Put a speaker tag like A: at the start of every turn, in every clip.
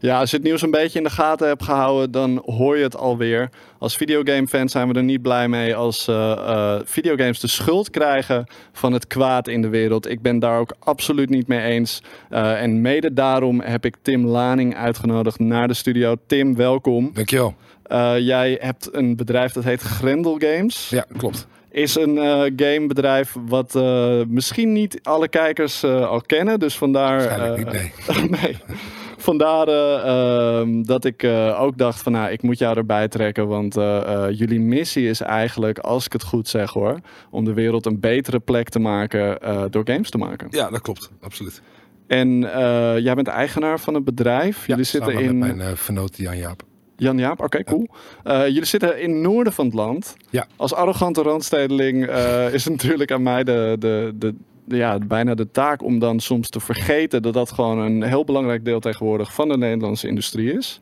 A: Ja, als je het nieuws een beetje in de gaten hebt gehouden, dan hoor je het alweer. Als videogame-fan zijn we er niet blij mee als uh, uh, videogames de schuld krijgen van het kwaad in de wereld. Ik ben daar ook absoluut niet mee eens. Uh, en mede daarom heb ik Tim Laning uitgenodigd naar de studio. Tim, welkom.
B: Dankjewel.
A: jij hebt een bedrijf dat heet Grendel Games.
B: Ja, klopt
A: is een uh, gamebedrijf wat uh, misschien niet alle kijkers uh, al kennen. Dus vandaar.
B: niet, nee.
A: nee. Vandaar ehm, dat ik ook dacht van nou, ik moet jou erbij trekken. Want jullie missie is eigenlijk, als ik het goed zeg hoor, om de wereld een betere plek te maken door games te maken.
B: Ja, dat klopt. Absoluut.
A: En jij bent eigenaar van het bedrijf.
B: Ja, jullie zitten in. Met mijn vernoot Jan Jaap.
A: Jan Jaap, oké, cool. Uh, jullie zitten in het noorden van het land.
B: Ja.
A: Als arrogante randstedeling uh, is natuurlijk aan mij de, de, de, ja, bijna de taak om dan soms te vergeten dat dat gewoon een heel belangrijk deel tegenwoordig van de Nederlandse industrie is.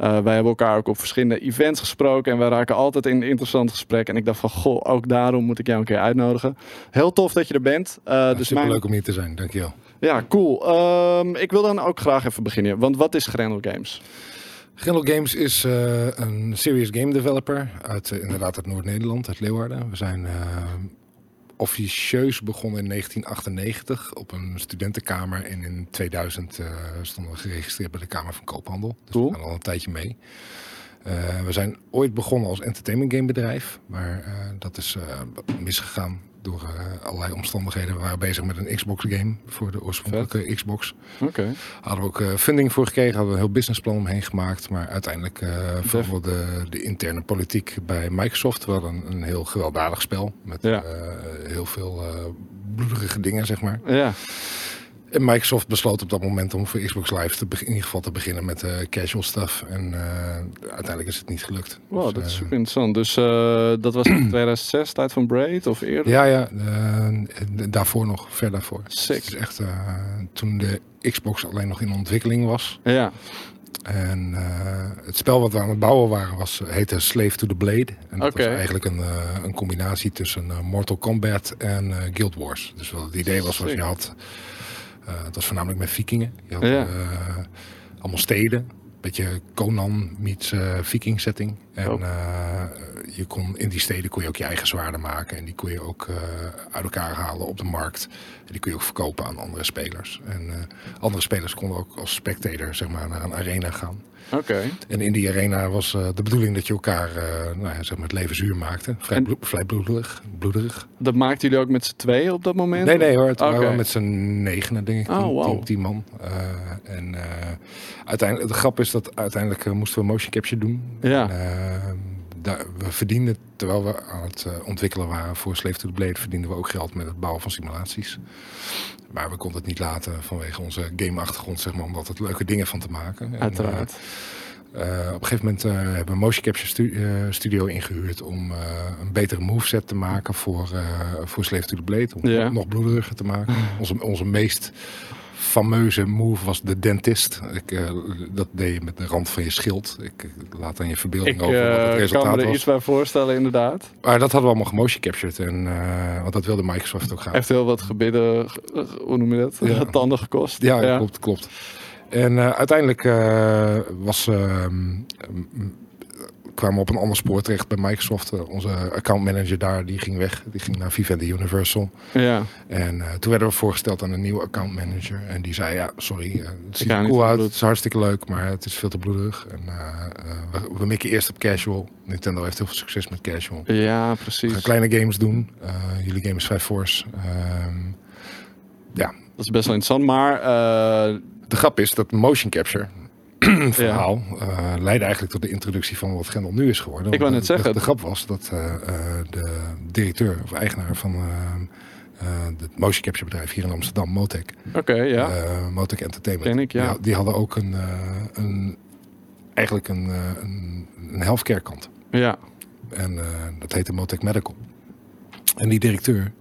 A: Uh, wij hebben elkaar ook op verschillende events gesproken en wij raken altijd in interessant gesprek. En ik dacht van, goh, ook daarom moet ik jou een keer uitnodigen. Heel tof dat je er bent. Uh,
B: ja,
A: dus
B: super mijn... leuk om hier te zijn, dankjewel.
A: Ja, cool. Um, ik wil dan ook graag even beginnen. Want wat is Grendel Games?
B: Grendel Games is uh, een serious game developer uit inderdaad uit Noord-Nederland, uit Leeuwarden. We zijn officieus begonnen in 1998 op een studentenkamer en in 2000 stonden we geregistreerd bij de Kamer van Koophandel. Dus cool. we gaan al een tijdje mee. we zijn ooit begonnen als entertainment game bedrijf, maar dat is misgegaan door uh, allerlei omstandigheden. We waren bezig met een Xbox game voor de oorspronkelijke Xbox.
A: Oké.
B: Hadden we ook uh, funding voor gekregen, hadden we een heel businessplan omheen gemaakt. Maar uiteindelijk uh, vooral de, de interne politiek bij Microsoft. We hadden een, een heel gewelddadig spel met ja. heel veel bloederige dingen, zeg maar.
A: Ja.
B: En Microsoft besloot op dat moment om voor Xbox Live te in ieder geval te beginnen met uh, casual stuff. En uh, uiteindelijk is het niet gelukt.
A: Wow, dus, dat is super interessant. Dus dat was in 2006, tijd van Braid of eerder?
B: Ja, ja. daarvoor nog, ver daarvoor.
A: Sick.
B: Het is echt toen de Xbox alleen nog in ontwikkeling was.
A: Ja.
B: En het spel wat we aan het bouwen waren was, heette Slave to the Blade. En dat okay. was eigenlijk een, een combinatie tussen Mortal Kombat en Guild Wars. Dus wat het idee was, was je had... Dat was voornamelijk met vikingen. Je had
A: ja.
B: uh, allemaal steden. Beetje Conan meets uh, viking setting. En
A: oh.
B: je kon, in die steden kon je ook je eigen zwaarden maken. En die kon je ook uit elkaar halen op de markt. En die kun je ook verkopen aan andere spelers. En andere spelers konden ook als spectator zeg maar, naar een arena gaan.
A: Okay.
B: En in die arena was de bedoeling dat je elkaar nou ja, zeg maar het leven zuur maakte. Vrij, en, vrij bloederig, bloederig.
A: Dat maakten jullie ook met z'n tweeën op dat moment?
B: Nee, nee hoor. Het okay. waren met z'n negenen, denk ik.
A: Oh, wow.
B: tien, tien man. En uiteindelijk, de grap is dat uiteindelijk moesten we motion capture doen.
A: Ja.
B: En, we verdienden, terwijl we aan het uh, ontwikkelen waren voor Slave to the Blade, verdienden we ook geld met het bouwen van simulaties. Maar we konden het niet laten vanwege onze game-achtergrond, zeg maar, om er leuke dingen van te maken.
A: Uiteraard.
B: En, uh, op een gegeven moment uh, hebben we een motion capture stu studio ingehuurd om een betere moveset te maken voor, voor Slave to the Blade. Om
A: ja.
B: nog bloederiger te maken. onze, onze meest fameuze move was de dentist. Ik, uh, dat deed je met de rand van je schild. Ik laat aan je verbeelding
A: ik,
B: over wat het resultaat
A: kan me er
B: was.
A: iets bij voorstellen, inderdaad.
B: Maar dat hadden we allemaal gemotion captured. En, want dat wilde Microsoft ook gaan.
A: Heeft heel wat gebidden, hoe noem je dat? Ja. Tanden gekost.
B: Ja, ja, klopt, klopt. En uiteindelijk was kwamen we op een ander spoor terecht bij Microsoft. Uh, onze accountmanager daar, die ging weg. Die ging naar Vivendi Universal.
A: Ja.
B: En uh, toen werden we voorgesteld aan een nieuwe accountmanager. En die zei, ja, sorry, uh, het ziet er cool uit. Het is hartstikke leuk, maar het is veel te bloedig. En we, we mikken eerst op casual. Nintendo heeft heel veel succes met casual.
A: Ja, precies.
B: We gaan kleine games doen. jullie game is 5 Force. Ehm, ja.
A: Dat is best wel interessant, maar...
B: De grap is dat motion capture, verhaal ja. uh, leidde eigenlijk tot de introductie van wat Grendel nu is geworden.
A: Ik wou net
B: de,
A: zeggen.
B: De, grap was dat uh, de directeur of eigenaar van het motion capture bedrijf hier in Amsterdam, Motec.
A: Oké, okay, ja.
B: Motec Entertainment.
A: Ik, ja.
B: Die, die hadden ook een, een eigenlijk een, een, een healthcare kant.
A: Ja.
B: En dat heette Motec Medical. En die directeur,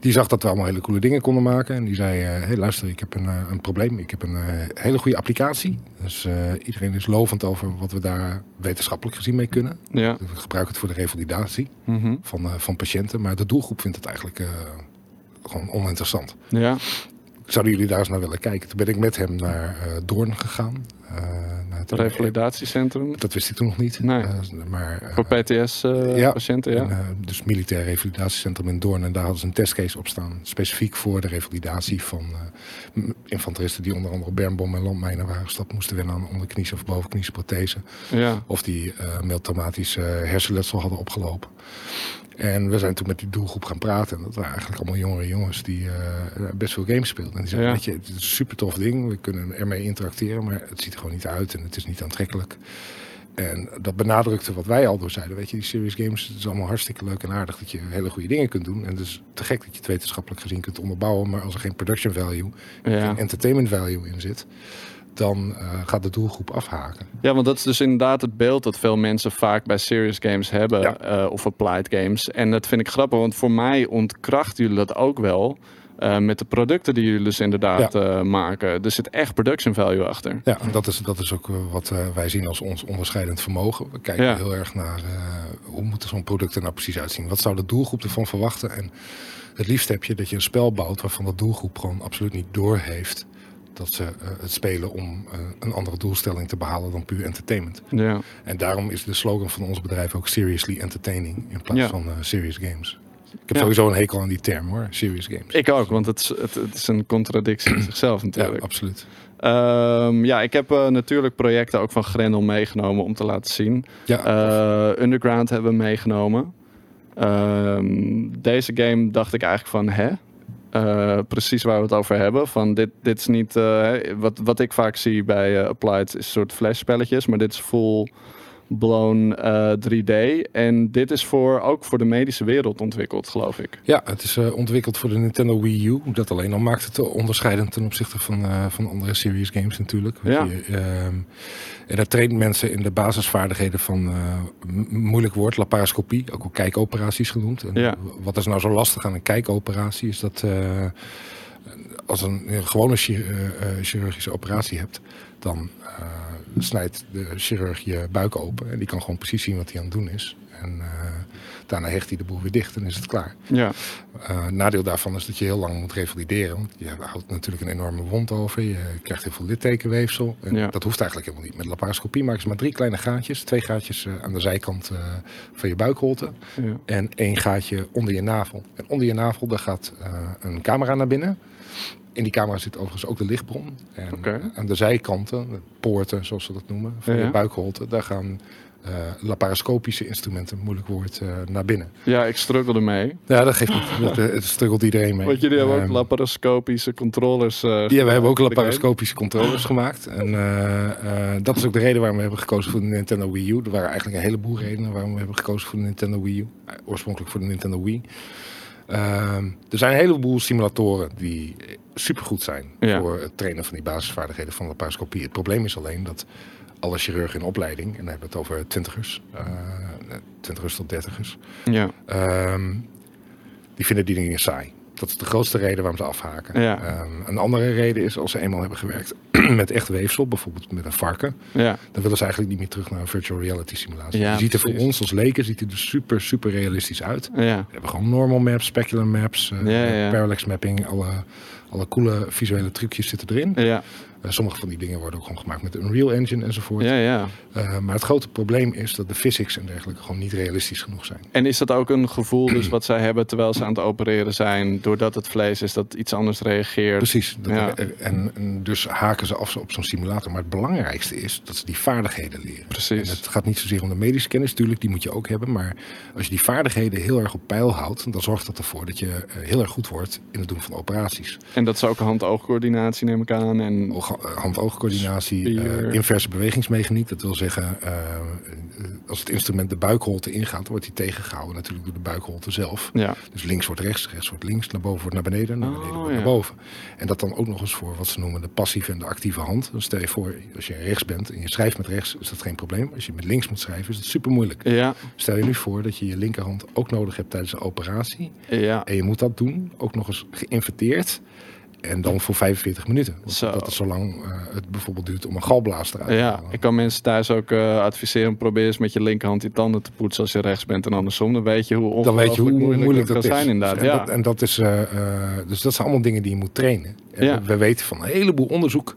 B: die zag dat we allemaal hele coole dingen konden maken. En die zei, hé hey, luister, ik heb een, uh, een probleem. Ik heb een uh, hele goede applicatie. Dus iedereen is lovend over wat we daar wetenschappelijk gezien mee kunnen.
A: Ja.
B: We gebruiken het voor de revalidatie
A: mm -hmm.
B: van, van patiënten. Maar de doelgroep vindt het eigenlijk gewoon oninteressant.
A: Ja.
B: Zouden jullie daar eens naar willen kijken? Toen ben ik met hem naar uh, Doorn gegaan. Uh,
A: naar het revalidatiecentrum?
B: Dat wist ik toen nog niet.
A: Nee. Uh, maar, Voor PTS-patiënten, ja.
B: ja. En, dus militair revalidatiecentrum in Doorn. En daar hadden ze een testcase op staan. Specifiek voor de revalidatie van infanteristen die onder andere bermbom en landmijnen waren gestapt. Moesten wennen aan onderknies of bovenkniesprothese.
A: Ja.
B: Of die uh, hersenletsel hadden opgelopen. En we zijn toen met die doelgroep gaan praten. En dat waren eigenlijk allemaal jongere jongens die uh, best veel games speelden. En die zeiden, weet je, het is een super tof ding. We kunnen ermee interacteren, maar het ziet er gewoon niet uit en het is niet aantrekkelijk. En dat benadrukte wat wij al door zeiden. Weet je, die serious games, het is allemaal hartstikke leuk en aardig dat je hele goede dingen kunt doen. En het is te gek dat je het wetenschappelijk gezien kunt onderbouwen. Maar als er geen production value, ja. geen entertainment value in zit, dan uh, gaat de doelgroep afhaken.
A: Ja, want dat is dus inderdaad het beeld dat veel mensen vaak bij serious games hebben ja. uh, of applied games. En dat vind ik grappig, want voor mij ontkrachten jullie dat ook wel. Uh, met de producten die jullie dus inderdaad ja. maken. Er zit echt production value achter.
B: Ja, en dat is, dat is ook wat wij zien als ons onderscheidend vermogen. We kijken ja. heel erg naar hoe moet zo'n product er nou precies uitzien. Wat zou de doelgroep ervan verwachten? En het liefst heb je dat je een spel bouwt waarvan de doelgroep gewoon absoluut niet doorheeft dat ze uh, het spelen om uh, een andere doelstelling te behalen dan puur entertainment.
A: Ja.
B: En daarom is de slogan van ons bedrijf ook seriously entertaining in plaats ja. van uh, serious games. Ik heb ja. sowieso een hekel aan die term hoor, serious games.
A: Ik ook, want het is, het, het is een contradictie in zichzelf natuurlijk.
B: Ja, absoluut.
A: Um, ja, ik heb natuurlijk projecten ook van Grendel meegenomen om te laten zien.
B: Ja,
A: Underground hebben we meegenomen. Um, deze game dacht ik eigenlijk van, hè? Uh, precies waar we het over hebben. Van dit, dit is niet. Uh, wat, wat ik vaak zie bij uh, Applied is een soort flashspelletjes, maar dit is full blown 3D. En dit is voor, ook voor de medische wereld ontwikkeld, geloof ik.
B: Ja, het is ontwikkeld voor de Nintendo Wii U. Dat alleen al maakt het onderscheidend ten opzichte van, van andere series games natuurlijk.
A: Ja.
B: Je, ehm, en dat traint mensen in de basisvaardigheden van moeilijk woord, laparoscopie, ook wel kijkoperaties genoemd. En
A: ja.
B: Wat is nou zo lastig aan een kijkoperatie? Is dat als een, een gewone chirurgische operatie hebt, dan snijdt de chirurg je buik open en die kan gewoon precies zien wat hij aan het doen is. En uh, daarna hecht hij de boel weer dicht en is het klaar.
A: Ja.
B: Uh, nadeel daarvan is dat je heel lang moet revalideren. Want je houdt natuurlijk een enorme wond over. Je krijgt heel veel littekenweefsel. En
A: ja.
B: dat hoeft eigenlijk helemaal niet. Met laparoscopie maken ze maar drie kleine gaatjes. Twee gaatjes uh, aan de zijkant van je buikholte.
A: Ja.
B: En één gaatje onder je navel. En onder je navel daar gaat een camera naar binnen. In die camera zit overigens ook de lichtbron. En
A: okay.
B: aan de zijkanten, de poorten zoals ze dat noemen, van
A: ja.
B: je buikholte, daar gaan uh, laparoscopische instrumenten, moeilijk woord, uh, naar binnen.
A: Ja, ik struggle ermee.
B: Ja, dat geeft niet. dat, het struggelt iedereen mee.
A: Want jullie hebben ook um, laparoscopische controllers.
B: Ja, we hebben ook laparoscopische controllers gemaakt. En dat is ook de reden waarom we hebben gekozen voor de Nintendo Wii U. Er waren eigenlijk een heleboel redenen waarom we hebben gekozen voor de Nintendo Wii U. oorspronkelijk voor de Nintendo Wii. Um, er zijn een heleboel simulatoren die supergoed zijn
A: ja.
B: voor het trainen van die basisvaardigheden van laparoscopie. Het probleem is alleen dat alle chirurgen in opleiding, en dan hebben we het over twintigers, uh, twintigers tot dertigers,
A: ja.
B: um, die vinden die dingen saai. Dat is de grootste reden waarom ze afhaken.
A: Ja.
B: Um, een andere reden is als ze eenmaal hebben gewerkt met echt weefsel, bijvoorbeeld met een varken,
A: ja.
B: dan willen ze eigenlijk niet meer terug naar een virtual reality simulatie.
A: Ja,
B: je ziet er voor ons als leken ziet er super, super realistisch uit. We hebben gewoon normal maps, specular maps, uh,
A: ja.
B: parallax mapping, alle, alle coole visuele trucjes zitten erin. Uh, sommige van die dingen worden ook gewoon gemaakt met Unreal Engine enzovoort.
A: Ja, ja.
B: Uh, maar het grote probleem is dat de physics en dergelijke gewoon niet realistisch genoeg zijn.
A: En is dat ook een gevoel dus wat zij hebben terwijl ze aan het opereren zijn, doordat het vlees is dat iets anders reageert?
B: Precies. Dat
A: Ja.
B: en, en dus haken ze af op zo'n simulator. Maar het belangrijkste is dat ze die vaardigheden leren.
A: Precies.
B: En het gaat niet zozeer om de medische kennis, natuurlijk, die moet je ook hebben. Maar als je die vaardigheden heel erg op peil houdt, dan zorgt dat ervoor dat je uh, heel erg goed wordt in het doen van operaties.
A: En dat is ook hand-oogcoördinatie neem ik aan. En
B: Hand-oogcoördinatie,
A: Spier.
B: uh, inverse bewegingsmechaniek. Dat wil zeggen, uh, als het instrument de buikholte ingaat, dan wordt hij tegengehouden natuurlijk door de buikholte zelf.
A: ja.
B: Dus links wordt rechts, rechts wordt links, naar boven wordt naar beneden, naar beneden
A: Oh,
B: wordt
A: ja.
B: naar boven. En dat dan ook nog eens voor wat ze noemen de passieve en de actieve hand. Dan stel je voor, als je rechts bent en je schrijft met rechts, is dat geen probleem. Als je met links moet schrijven, is het super moeilijk.
A: Ja,
B: Stel je nu voor dat je je linkerhand ook nodig hebt tijdens een operatie.
A: ja,
B: En je moet dat doen, ook nog eens geïnverteerd. En dan voor 45 minuten.
A: Zo.
B: Dat is zolang eh, het bijvoorbeeld duurt om een galblaas eruit te
A: Ja,
B: halen.
A: ik kan mensen thuis ook eh, adviseren. Probeer eens met je linkerhand je tanden te poetsen als je rechts bent en andersom. Dan weet je hoe
B: dan weet je hoe moeilijk,
A: het
B: dat is.
A: zijn inderdaad.
B: en,
A: Ja.
B: dat, en dat is, eh, dus dat zijn allemaal dingen die je moet trainen. En
A: Ja.
B: we weten van een heleboel onderzoek,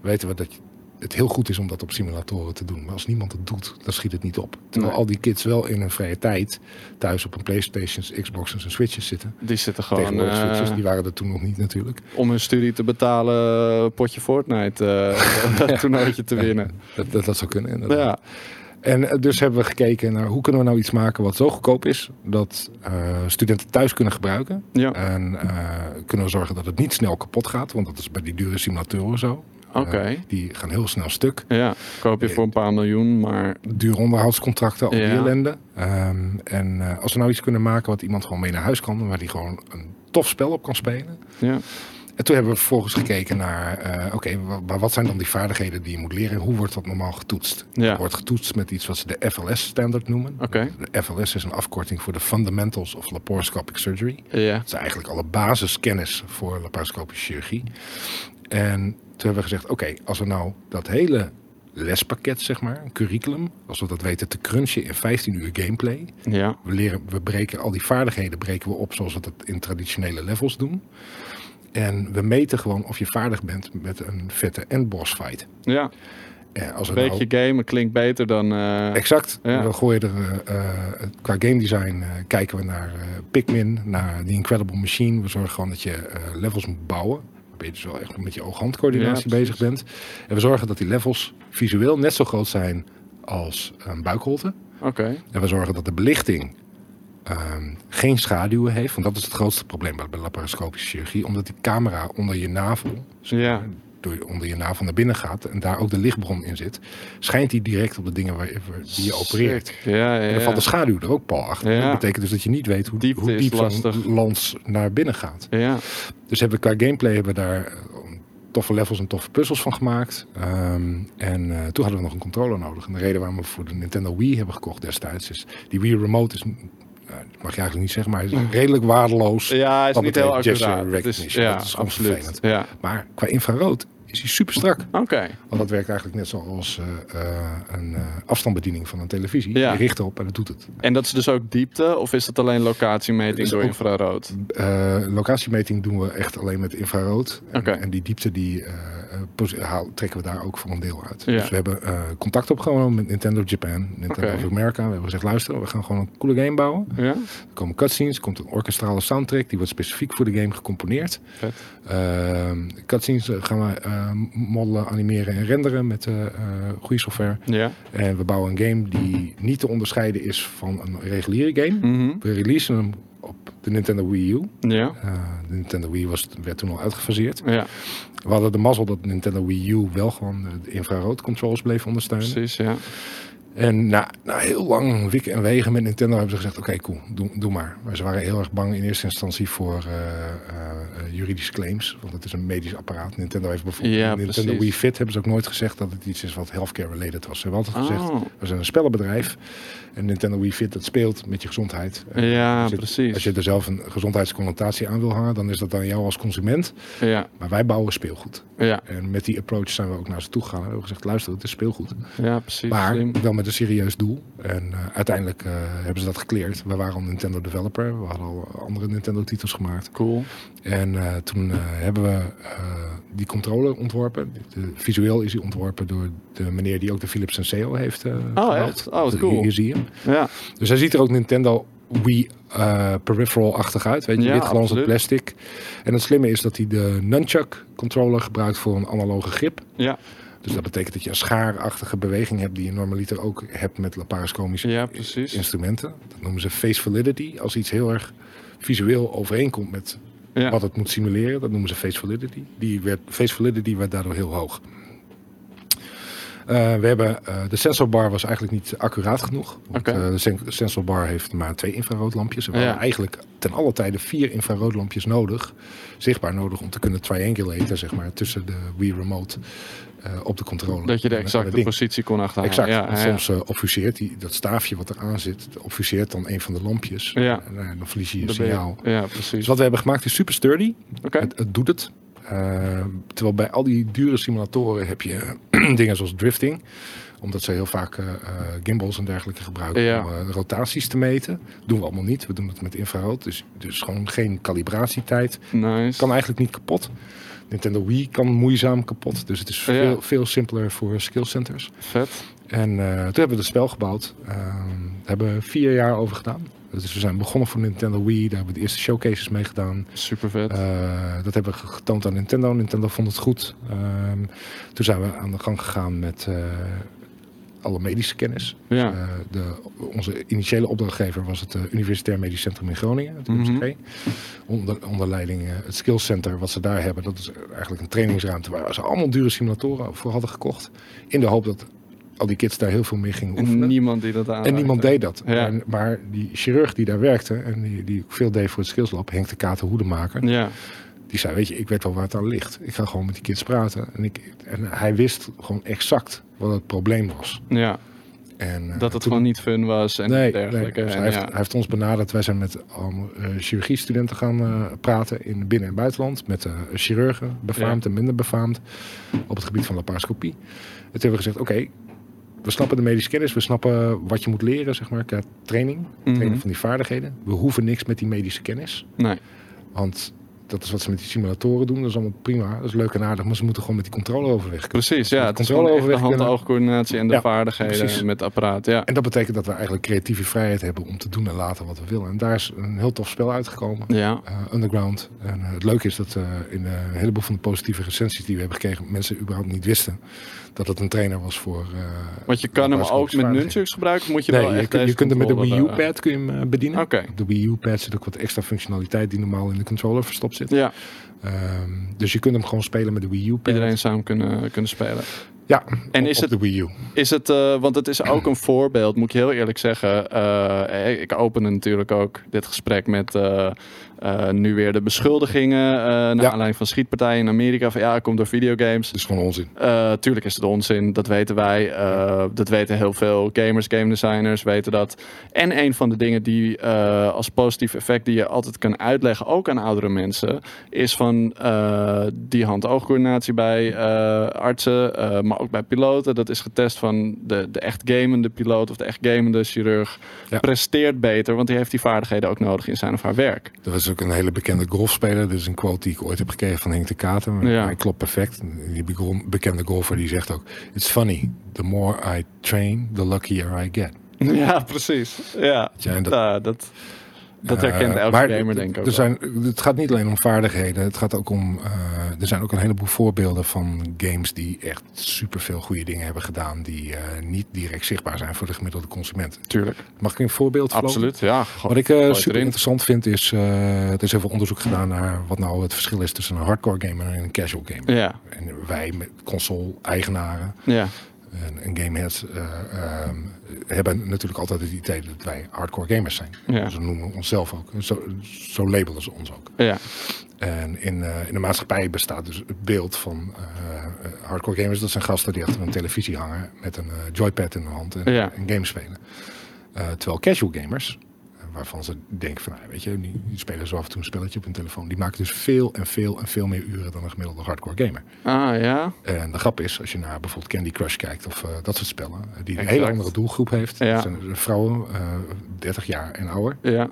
B: weten we dat je- het heel goed is om dat op simulatoren te doen. Maar als niemand het doet, dan schiet het niet op. Terwijl
A: Nee.
B: al die kids wel in hun vrije tijd thuis op een Playstations, Xboxes en Switches zitten.
A: Die zitten gewoon
B: Tegenwoordig
A: eh,
B: Switches, die waren er toen nog niet natuurlijk.
A: om hun studie te betalen, een potje Fortnite eh dat toernooitje te winnen.
B: Dat, dat, dat zou kunnen inderdaad.
A: Ja,
B: En eh, dus hebben we gekeken naar hoe kunnen we nou iets maken wat zo goedkoop is dat eh, studenten thuis kunnen gebruiken.
A: ja.
B: En eh, kunnen we zorgen dat het niet snel kapot gaat, want dat is bij die dure simulatoren zo.
A: Oké.
B: Eh, die gaan heel snel stuk.
A: Ja, koop je voor een paar miljoen, maar
B: Dure onderhoudscontracten, al die
A: Ja.
B: ellende. Ehm, en eh, als we nou iets kunnen maken wat iemand gewoon mee naar huis kan, waar die gewoon een tof spel op kan spelen.
A: ja.
B: En toen hebben we vervolgens gekeken naar, eh, oké, maar wat zijn dan die vaardigheden die je moet leren en hoe wordt dat normaal getoetst?
A: Ja.
B: Wordt getoetst met iets wat ze de FLS-standard noemen.
A: Oké.
B: De FLS is een afkorting voor de Fundamentals of Laparoscopic Surgery.
A: Ja,
B: Dat is eigenlijk alle basiskennis voor laparoscopische chirurgie. En hebben we gezegd, oké, als we nou dat hele lespakket, zeg maar, een curriculum, als we dat weten te crunchen in 15 uur gameplay.
A: ja,
B: We, leren, we breken al die vaardigheden breken we op zoals we dat in traditionele levels doen. En we meten gewoon of je vaardig bent met een vette endboss fight.
A: ja.
B: Als
A: Een
B: nou-
A: beetje gamen klinkt beter dan... eh,
B: Exact.
A: Ja.
B: We gooien er eh, eh, qua game design kijken we naar Pikmin, naar The Incredible Machine. We zorgen gewoon dat je levels moet bouwen. Waarbij je dus wel echt met je oog-hand coördinatie
A: Ja,
B: bezig bent. En we zorgen dat die levels visueel net zo groot zijn als een buikholte.
A: Oké,
B: En we zorgen dat de belichting ehm, geen schaduwen heeft. Want dat is het grootste probleem bij, bij laparoscopische chirurgie. Omdat die camera onder je navel,
A: ja.
B: Door je, onder je navel naar binnen gaat. En daar ook de lichtbron in zit. Schijnt die direct op de dingen waar, die je opereert.
A: Ja, ja,
B: En dan valt de schaduw er ook pal achter.
A: Ja.
B: Dat betekent dus dat je niet weet hoe
A: Diepte
B: hoe diep zo'n lans naar binnen gaat.
A: Ja,
B: Dus hebben we qua gameplay hebben we daar eh, toffe levels en toffe puzzels van gemaakt. Ehm, en eh, toen is... Is, nou, dat mag je eigenlijk niet zeggen, maar hij is redelijk waardeloos.
A: ja is
B: Wat
A: niet heel accuraat. Het is, ja,
B: Dat is
A: absoluut.
B: vervelend.
A: Ja,
B: Maar qua infrarood is hij super strak.
A: oké.
B: Want dat werkt eigenlijk net zoals eh, eh, een eh, afstandsbediening van een televisie.
A: Ja.
B: Je richt erop en dat doet het.
A: En dat is dus ook diepte, of is dat alleen locatiemeting
B: Dat is
A: door
B: ook-
A: infrarood?
B: Eh, locatiemeting doen we echt alleen met infrarood. En, en die diepte die, eh, eh, haal- trekken we daar ook voor een deel uit.
A: Ja.
B: Dus we hebben eh, contact opgenomen met Nintendo Japan, Nintendo
A: Oké.
B: of America. We hebben gezegd, luister, we gaan gewoon een coole game bouwen.
A: Ja,
B: Er komen cutscenes, er komt een orkestrale soundtrack. Die wordt specifiek voor de game gecomponeerd. Ehm, cutscenes eh, gaan we eh, modellen, animeren en renderen met eh, eh, goede software.
A: Ja.
B: En we bouwen een game die niet te onderscheiden is van een reguliere game.
A: Mhm.
B: We releasen hem op de Nintendo Wii U.
A: Ja,
B: Eh, de Nintendo Wii was, werd toen al uitgefaseerd.
A: ja,
B: We hadden de mazzel dat Nintendo Wii U wel gewoon eh, de infrarood controls bleef ondersteunen.
A: precies, ja.
B: En na, na heel lang wikken en wegen met Nintendo hebben ze gezegd, oké cool, doe, doe maar. Maar ze waren heel erg bang in eerste instantie voor eh, eh, eh, juridische claims. Want het is een medisch apparaat. Nintendo heeft bijvoorbeeld
A: Ja,
B: Nintendo
A: precies.
B: Wii Fit hebben ze ook nooit gezegd dat het iets is wat healthcare related was. Ze hebben altijd gezegd,
A: Oh,
B: we zijn een spellenbedrijf. En Nintendo Wii Fit, dat speelt met je gezondheid.
A: Ja,
B: als je-
A: precies.
B: Als je er zelf een gezondheidsconnotatie aan wil hangen, dan is dat aan jou als consument.
A: Ja,
B: Maar wij bouwen speelgoed.
A: ja,
B: En met die approach zijn we ook naar ze toe gegaan. En hebben gezegd, luister, het is speelgoed.
A: ja, precies.
B: Maar wel met een serieus doel. En eh, uiteindelijk eh, hebben ze dat gekleerd. We waren al Nintendo developer. We hadden al andere Nintendo titels gemaakt.
A: Cool.
B: En eh, toen hebben we die controller ontworpen. De, visueel is die ontworpen door de meneer die ook de Philips Senseo heeft eh
A: Oh,
B: gebouwd.
A: echt? Oh, wat cool.
B: Hier zie je hem.
A: Ja,
B: Dus hij ziet er ook Nintendo Wii eh, peripheral-achtig uit. Weet je,
A: Ja,
B: wit glanzend plastic. En het slimme is dat hij de nunchuck controller gebruikt voor een analoge grip.
A: ja,
B: Dus dat betekent dat je een schaarachtige beweging hebt die je normaliter ook hebt met laparoscomische
A: ja,
B: instrumenten. Dat noemen ze face validity. Als iets heel erg visueel overeenkomt met
A: Ja,
B: wat het moet simuleren, dat noemen ze face validity. Die werd, face validity werd daardoor heel hoog. Eh, we hebben, eh, de sensorbar was eigenlijk niet accuraat genoeg. Want, eh, de sen- sensorbar heeft maar twee infraroodlampjes. We
A: Ja.
B: hadden eigenlijk ten alle tijde vier infraroodlampjes nodig. Zichtbaar nodig om te kunnen triangulaten, zeg maar, tussen de Wii Remote eh, op de controller.
A: dat je de
B: het
A: exacte positie kon achterhalen.
B: Exact.
A: Ja,
B: soms eh, obfuseert die, dat staafje wat eraan zit, obfuseert dan een van de lampjes.
A: Ja.
B: En, eh, dan verlies je je signaal.
A: Ja,
B: Dus
A: precies.
B: wat we hebben gemaakt is super sturdy.
A: Oké.
B: Het, het doet het. Eh, terwijl bij al die dure simulatoren heb je dingen zoals drifting. Omdat ze heel vaak eh, eh, gimbals en dergelijke gebruiken
A: Ja.
B: om eh, rotaties te meten. doen we allemaal niet. We doen het met infrarood. Dus, dus gewoon geen calibratietijd.
A: Nice.
B: Kan eigenlijk niet kapot. Nintendo Wii kan moeizaam kapot. Dus het is
A: Ja.
B: veel, veel simpeler voor skill centers.
A: Vet.
B: En eh, toen hebben we het spel gebouwd. Daar hebben we vier jaar over gedaan. Dus we zijn begonnen voor Nintendo Wii. Daar hebben we de eerste showcases mee gedaan.
A: Super vet.
B: Eh, dat hebben we getoond aan Nintendo. Nintendo vond het goed. Ehm, toen zijn we aan de gang gegaan met eh, alle medische kennis.
A: ja.
B: Eh, de, onze initiële opdrachtgever was het eh, Universitair Medisch Centrum in Groningen, het
A: Mhm.
B: UMCG. Onder, onder leiding eh, het Skills Center wat ze daar hebben. Dat is eigenlijk een trainingsruimte waar ze allemaal dure simulatoren voor hadden gekocht. In de hoop dat al die kids daar heel veel mee gingen
A: En
B: oefenen.
A: niemand die dat aan.
B: En niemand deed dat.
A: Ja.
B: En- maar die chirurg die daar werkte en die, die veel deed voor het Skills Lab, Henk de Kater Hoedemaker,
A: Ja.
B: Die zei, weet je, ik weet wel waar het aan ligt. Ik ga gewoon met die kids praten. En, ik, en hij wist gewoon exact wat het probleem was.
A: Ja.
B: En, eh,
A: Dat het
B: toen-
A: gewoon niet fun was en
B: nee,
A: dergelijke.
B: nee. Dus
A: En
B: hij,
A: ja.
B: heeft, hij heeft ons benaderd. Wij zijn met eh, chirurgiestudenten gaan eh, praten in binnen- en buitenland. Met chirurgen, befaamd en minder befaamd. Op het gebied van laparoscopie. En toen hebben we gezegd, oké, we snappen de medische kennis. We snappen wat je moet leren, zeg maar, qua training. Trainen
A: Mhm.
B: van die vaardigheden. We hoeven niks met die medische kennis.
A: Nee.
B: Want dat is wat ze met die simulatoren doen. Dat is allemaal prima. Dat is leuk en aardig. Maar ze moeten gewoon met die controle overweg.
A: Precies, ja. Het
B: controle
A: de
B: overweg kunnen-
A: hand-oogcoördinatie en de
B: Ja,
A: vaardigheden
B: precies.
A: met het apparaat. Ja.
B: En dat betekent dat we eigenlijk creatieve vrijheid hebben om te doen en laten wat we willen. En daar is een heel tof spel uitgekomen.
A: Ja.
B: eh, Underground. En eh, het leuke is dat eh, in een heleboel van de positieve recensies die we hebben gekregen, mensen überhaupt niet wisten dat het een trainer was voor. eh,
A: Want je kan hem ook met nunchucks gebruiken. Moet je
B: Nee,
A: wel
B: je, kun- je kunt hem met de Wii
A: controller, eh,
B: U-pad kun je hem eh, bedienen.
A: Oké.
B: Op de Wii U-pad zit ook wat extra functionaliteit die normaal in de controller verstopt zit.
A: Ja,
B: Ehm, dus je kunt hem gewoon spelen met de Wii U-pad.
A: iedereen samen kunnen, kunnen spelen.
B: Ja,
A: En
B: op-
A: is
B: op
A: het-
B: de Wii U.
A: Is het, eh, want het is ook een voorbeeld, moet ik je heel eerlijk zeggen. Eh, ik opende natuurlijk ook dit gesprek met eh, eh, nu weer de beschuldigingen. eh naar
B: Ja.
A: aanleiding van schietpartijen in Amerika. Van ja, het komt door videogames.
B: Dat is gewoon onzin.
A: Eh, tuurlijk is het onzin, dat weten wij. Dat weten heel veel gamers, game designers weten dat. En een van de dingen die als positief effect die je altijd kan uitleggen, ook aan oudere mensen, is van die hand-oogcoördinatie bij artsen, maar ook bij piloten. Dat is getest van de, de echt gamende piloot of de echt gamende chirurg
B: Ja.
A: presteert beter, want die heeft die vaardigheden ook nodig in zijn of haar werk.
B: Er ook een hele bekende golfspeler. Dit is een quote die ik ooit heb gekregen van Henk de Kater. Maar
A: Ja.
B: Hij klopt perfect. Die bekende golfer die zegt ook... It's funny, the more I train, the luckier I get.
A: Ja, precies. Ja,
B: Ja, en dat-
A: Ja, dat, dat herkent
B: Eh,
A: elke
B: maar
A: gamer denk ik ook
B: er zijn, Het gaat niet alleen om vaardigheden. Het gaat ook om... eh, er zijn ook een heleboel voorbeelden van games... die echt superveel goede dingen hebben gedaan... die eh, niet direct zichtbaar zijn voor de gemiddelde consument.
A: Tuurlijk.
B: Mag ik een voorbeeld verlopen?
A: Absoluut, ja.
B: Wat ik super interessant vind is... er is heel veel onderzoek gedaan naar wat nou het verschil is... tussen een hardcore gamer en een casual gamer.
A: Ja,
B: En wij met console-eigenaren
A: ja,
B: en, gameheads eh, ehm, hebben natuurlijk altijd het idee dat wij hardcore gamers zijn.
A: Ja.
B: Zo noemen we onszelf ook. Zo, zo labelen ze ons ook.
A: ja,
B: En in, eh, in de maatschappij bestaat dus het beeld van hardcore gamers. Dat zijn gasten die achter een televisie hangen met een joypad in de hand en,
A: Ja.
B: en games spelen. Terwijl casual gamers, waarvan ze denken van, nou, weet je, die, die spelen zo af en toe een spelletje op hun telefoon. Die maken dus veel en veel en veel meer uren dan een gemiddelde hardcore gamer.
A: Ah, ja.
B: En de grap is, als je naar bijvoorbeeld Candy Crush kijkt of eh, dat soort spellen, eh, die een
A: Exact.
B: hele andere doelgroep heeft.
A: Ja.
B: Dat zijn vrouwen, eh 30 jaar en ouder.
A: Ja,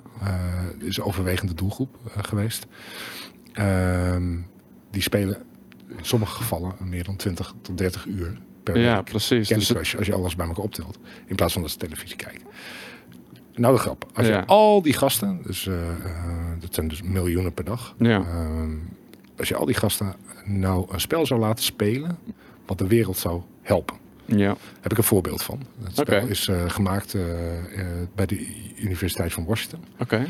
B: is een overwegende doelgroep geweest. Ehm, die spelen in sommige gevallen meer dan 20 tot 30 uur per
A: ja
B: week.
A: precies.
B: Candy
A: Dus
B: Crush, als je alles bij elkaar optelt. In plaats van dat ze televisie kijken. Nou de grap. Als
A: Ja.
B: je al die gasten, dus eh, eh, dat zijn dus miljoenen per dag.
A: ja,
B: Ehm, als je al die gasten nou een spel zou laten spelen, wat de wereld zou helpen.
A: ja,
B: Heb ik een voorbeeld van. Het spel is eh, gemaakt bij de Universiteit van Washington.
A: oké,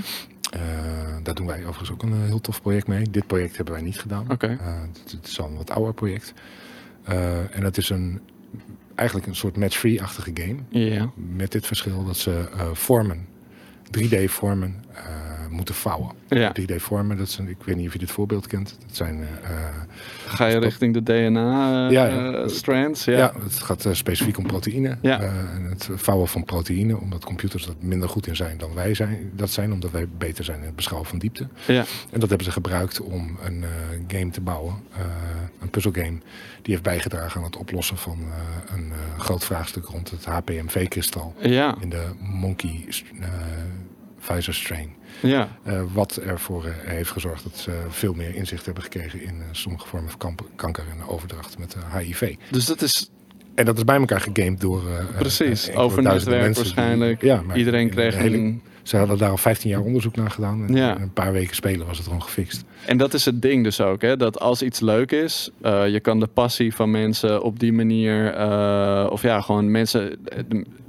B: daar doen wij overigens ook een heel tof project mee. Dit project hebben wij niet gedaan.
A: oké.
B: Het, het is al een wat ouder project. En het is een, eigenlijk een soort match-free-achtige game.
A: Ja,
B: Met dit verschil dat ze eh, vormen, 3D-vormen, eh, moeten vouwen.
A: Ja.
B: 3D-vormen, dat zijn, ik weet niet of je dit voorbeeld kent. Dat zijn eh,
A: Ga je richting de DNA
B: Ja, ja.
A: strands?
B: Ja.
A: Ja.
B: het gaat eh, specifiek om proteïne.
A: Ja.
B: Eh, en het vouwen van proteïne, omdat computers dat minder goed in zijn dan wij zijn, dat zijn, omdat wij beter zijn in het beschouwen van diepte.
A: Ja.
B: En dat hebben ze gebruikt om een eh, game te bouwen, eh, een puzzelgame, die heeft bijgedragen aan het oplossen van eh, een eh, groot vraagstuk rond het HPMV-kristal
A: Ja.
B: in de Monkey eh Visor strain.
A: Ja.
B: Eh, wat ervoor eh, heeft gezorgd dat ze veel meer inzicht hebben gekregen in eh, sommige vormen van kanker en overdracht met HIV.
A: Dus dat is
B: En dat is bij elkaar gegamed door.
A: precies. Over netwerk
B: die-
A: waarschijnlijk.
B: ja, maar
A: Iedereen kreeg
B: de hele-
A: een...
B: Ze hadden daar al 15 jaar onderzoek naar gedaan. En
A: Ja.
B: een paar weken spelen was het gewoon gefixt.
A: En dat is het ding dus ook, hè? dat als iets leuk is, eh, je kan de passie van mensen op die manier, eh, of ja, gewoon mensen, eh,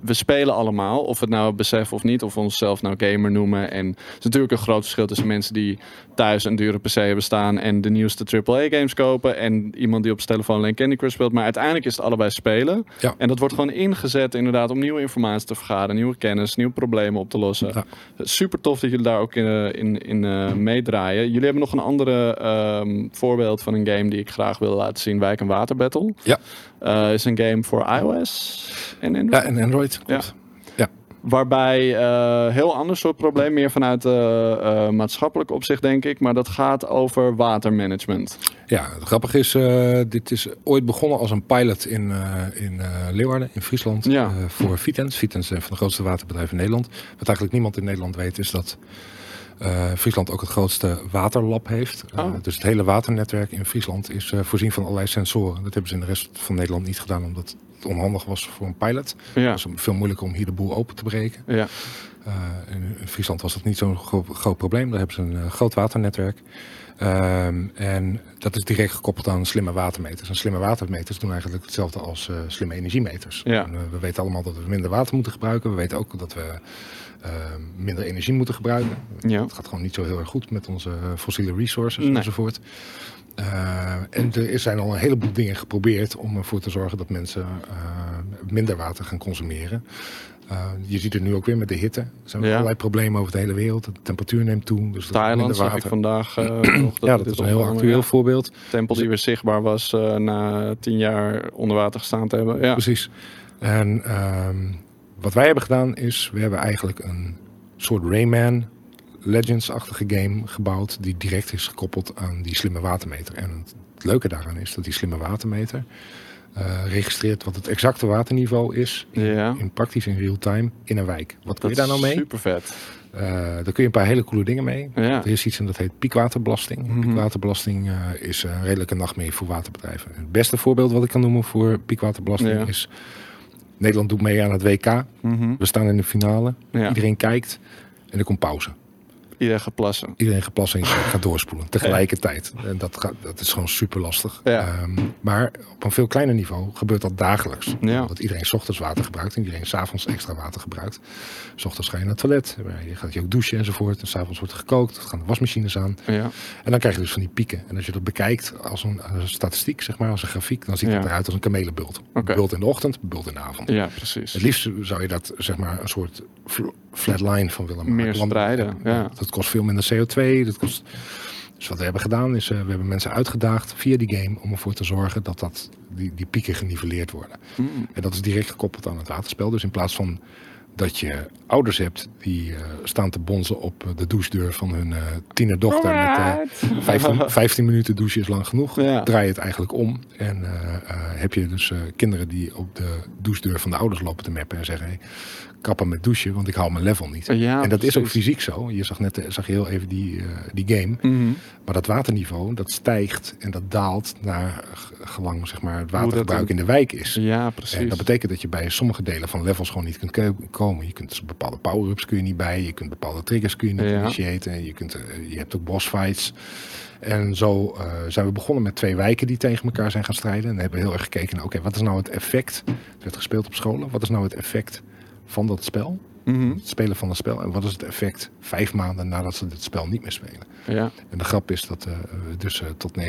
A: we spelen allemaal, of het nou beseffen of niet, of we onszelf nou gamer noemen. En het is natuurlijk een groot verschil tussen mensen die thuis een dure PC hebben staan en de nieuwste AAA-games kopen, en iemand die op zijn telefoon alleen Candy Crush speelt. Maar uiteindelijk is het allebei spelen.
B: Ja.
A: En dat wordt gewoon ingezet inderdaad om nieuwe informatie te vergaren, nieuwe kennis, nieuwe problemen op te lossen.
B: Ja.
A: Super tof dat jullie daar ook in, eh, in, in eh, meedraaien. Jullie hebben nog een andere ehm, voorbeeld van een game die ik graag wil laten zien. Wijk en Water Battle.
B: Ja.
A: Eh, is een game voor iOS en Android.
B: Ja, en Android. Klopt.
A: Waarbij eh heel ander soort probleem, meer vanuit eh, eh, maatschappelijk opzicht denk ik. Maar dat gaat over watermanagement.
B: Ja, het grappige is, dit is ooit begonnen als een pilot in, in Leeuwarden, in Friesland,
A: Ja.
B: voor Vitens. Vitens is een van de grootste waterbedrijven in Nederland. Wat eigenlijk niemand in Nederland weet, is dat eh, Friesland ook het grootste waterlab heeft.
A: Oh.
B: dus het hele waternetwerk in Friesland is voorzien van allerlei sensoren. Dat hebben ze in de rest van Nederland niet gedaan, omdat het onhandig was voor een pilot.
A: Ja,
B: Het was veel moeilijker om hier de boel open te breken.
A: ja,
B: Uh, in Friesland was dat niet zo'n gro- groot probleem. Daar hebben ze een eh, groot waternetwerk. Ehm, en dat is direct gekoppeld aan slimme watermeters. En slimme watermeters doen eigenlijk hetzelfde als eh, slimme energiemeters.
A: Ja.
B: En, eh, we weten allemaal dat we minder water moeten gebruiken. We weten ook dat we eh, minder energie moeten gebruiken.
A: ja.
B: Het gaat gewoon niet zo heel erg goed met onze eh, fossiele resources
A: Nee.
B: enzovoort. Eh, en er zijn al een heleboel dingen geprobeerd om ervoor te zorgen dat mensen eh, minder water gaan consumeren. Eh, je ziet het nu ook weer met de hitte. Er zijn
A: Ja.
B: allerlei problemen over de hele wereld. De temperatuur neemt toe. Dus
A: Thailand zag ik vandaag nog.
B: ja, dat is een heel actueel
A: Ja.
B: voorbeeld.
A: Tempel die weer zichtbaar was na tien jaar onder water gestaan te hebben. Ja,
B: Precies. En ehm, wat wij hebben gedaan is, we hebben eigenlijk een soort Rayman Legends-achtige game gebouwd die direct is gekoppeld aan die slimme watermeter. En het leuke daaraan is dat die slimme watermeter eh, registreert wat het exacte waterniveau is
A: ja.
B: in praktisch in real time in een wijk. Wat kun
A: dat
B: je daar nou mee?
A: super vet.
B: Eh, daar kun je een paar hele coole dingen mee.
A: Ja.
B: Er is iets en dat heet piekwaterbelasting.
A: Mhm.
B: Piekwaterbelasting eh, is een redelijke nachtmerrie voor waterbedrijven. Het beste voorbeeld wat ik kan noemen voor piekwaterbelasting
A: Ja.
B: is... Nederland doet mee aan het WK.
A: Mhm.
B: We staan in de finale. Iedereen kijkt en er komt pauze.
A: Iedereen gaat plassen.
B: Iedereen gaat plassen en gaat doorspoelen tegelijkertijd. En dat, gaat, dat is gewoon super lastig.
A: Ja.
B: Ehm, maar op een veel kleiner niveau gebeurt dat dagelijks.
A: Ja.
B: Dat iedereen 's ochtends water gebruikt en iedereen 's avonds extra water gebruikt. 's ochtends ga je naar het toilet, je gaat je ook douchen enzovoort. En 's avonds wordt er gekookt, er gaan de wasmachines aan.
A: Ja.
B: En dan krijg je dus van die pieken. En als je dat bekijkt als een, als een statistiek, zeg maar, als een grafiek, dan ziet
A: Ja.
B: het eruit als een kamelenbult. Bult in de ochtend, bult in de avond.
A: ja, precies.
B: Het liefst zou je dat zeg maar een soort fl- flat line van willen maken.
A: Meer
B: eh,
A: ja.
B: Dat kost veel minder CO2. Dat kost... Dus wat we hebben gedaan is, eh, we hebben mensen uitgedaagd via die game om ervoor te zorgen dat, dat die, die pieken geniveleerd worden.
A: Mm.
B: En dat is direct gekoppeld aan het waterspel. Dus in plaats van dat je ouders hebt die eh, staan te bonzen op eh, de douchedeur van hun eh tienerdochter met eh, 15, 15 minuten douchen is lang genoeg.
A: Ja.
B: Draai het eigenlijk om. En heb je dus kinderen die op de douchedeur van de ouders lopen te meppen en zeggen: hey, kappen met douchen, want ik hou mijn level niet.
A: Ja,
B: en dat is ook fysiek zo. Je zag net zag je heel even die, die game.
A: Mhm.
B: Maar dat waterniveau, dat stijgt en dat daalt naar gelang zeg maar, het watergebruik in de wijk is.
A: Ja, precies.
B: En dat betekent dat je bij sommige delen van levels gewoon niet kunt ke- komen. Je kunt dus bepaalde power-ups kun je niet bij. Je kunt bepaalde triggers kun je niet
A: Ja.
B: initiëren. Je, kunt, eh, je hebt ook boss fights. En zo eh, zijn we begonnen met twee wijken die tegen elkaar zijn gaan strijden. En hebben we heel erg gekeken naar, oké, wat is nou het effect? Het werd gespeeld op scholen. Wat is nou het effect van dat spel
A: Mhm.
B: Het spelen van een spel. En wat is het effect vijf maanden nadat ze het spel niet meer spelen?
A: Ja.
B: En de grap is dat eh, we dus eh, tot 9%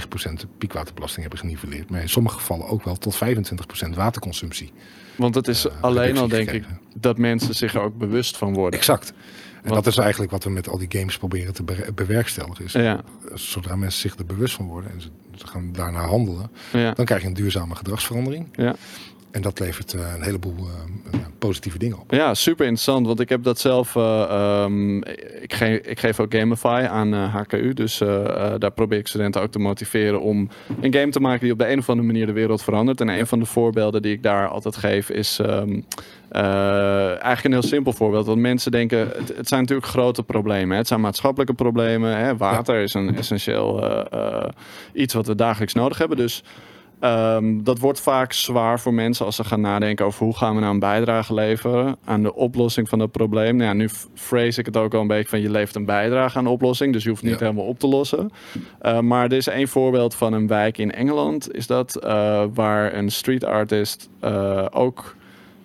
B: piekwaterbelasting hebben geniveleerd. Maar in sommige gevallen ook wel tot 25% waterconsumptie.
A: Want het is
B: Eh,
A: alleen al, denk ik, dat mensen zich er ook bewust van worden.
B: Exact. En
A: Want-
B: dat is eigenlijk wat we met al die games proberen te be- bewerkstelligen. Is,
A: Ja,
B: Zodra mensen zich er bewust van worden en ze, ze gaan daarna handelen,
A: ja,
B: dan krijg je een duurzame gedragsverandering.
A: ja.
B: En dat levert eh, een heleboel eh, positieve dingen op.
A: Ja, super interessant. Want ik heb dat zelf. eh, ehm, ik, geef, ik geef ook Gamify aan HKU. Dus daar probeer ik studenten ook te motiveren om een game te maken die op de een of andere manier de wereld verandert. En een van de voorbeelden die ik daar altijd geef is. ehm, eh, eigenlijk een heel simpel voorbeeld. Want mensen denken, het, het zijn natuurlijk grote problemen. Hè. Het zijn maatschappelijke problemen. Hè. Water is een essentieel iets wat we dagelijks nodig hebben. Dus Ehm, dat wordt vaak zwaar voor mensen als ze gaan nadenken over hoe gaan we nou een bijdrage leveren aan de oplossing van dat probleem. Nou ja, nu phrase ik het ook al een beetje van je levert een bijdrage aan de oplossing, dus je hoeft niet
B: Ja.
A: helemaal op te lossen. Uh, maar er is één voorbeeld van een wijk in Engeland, is dat uh, waar een street artist uh, ook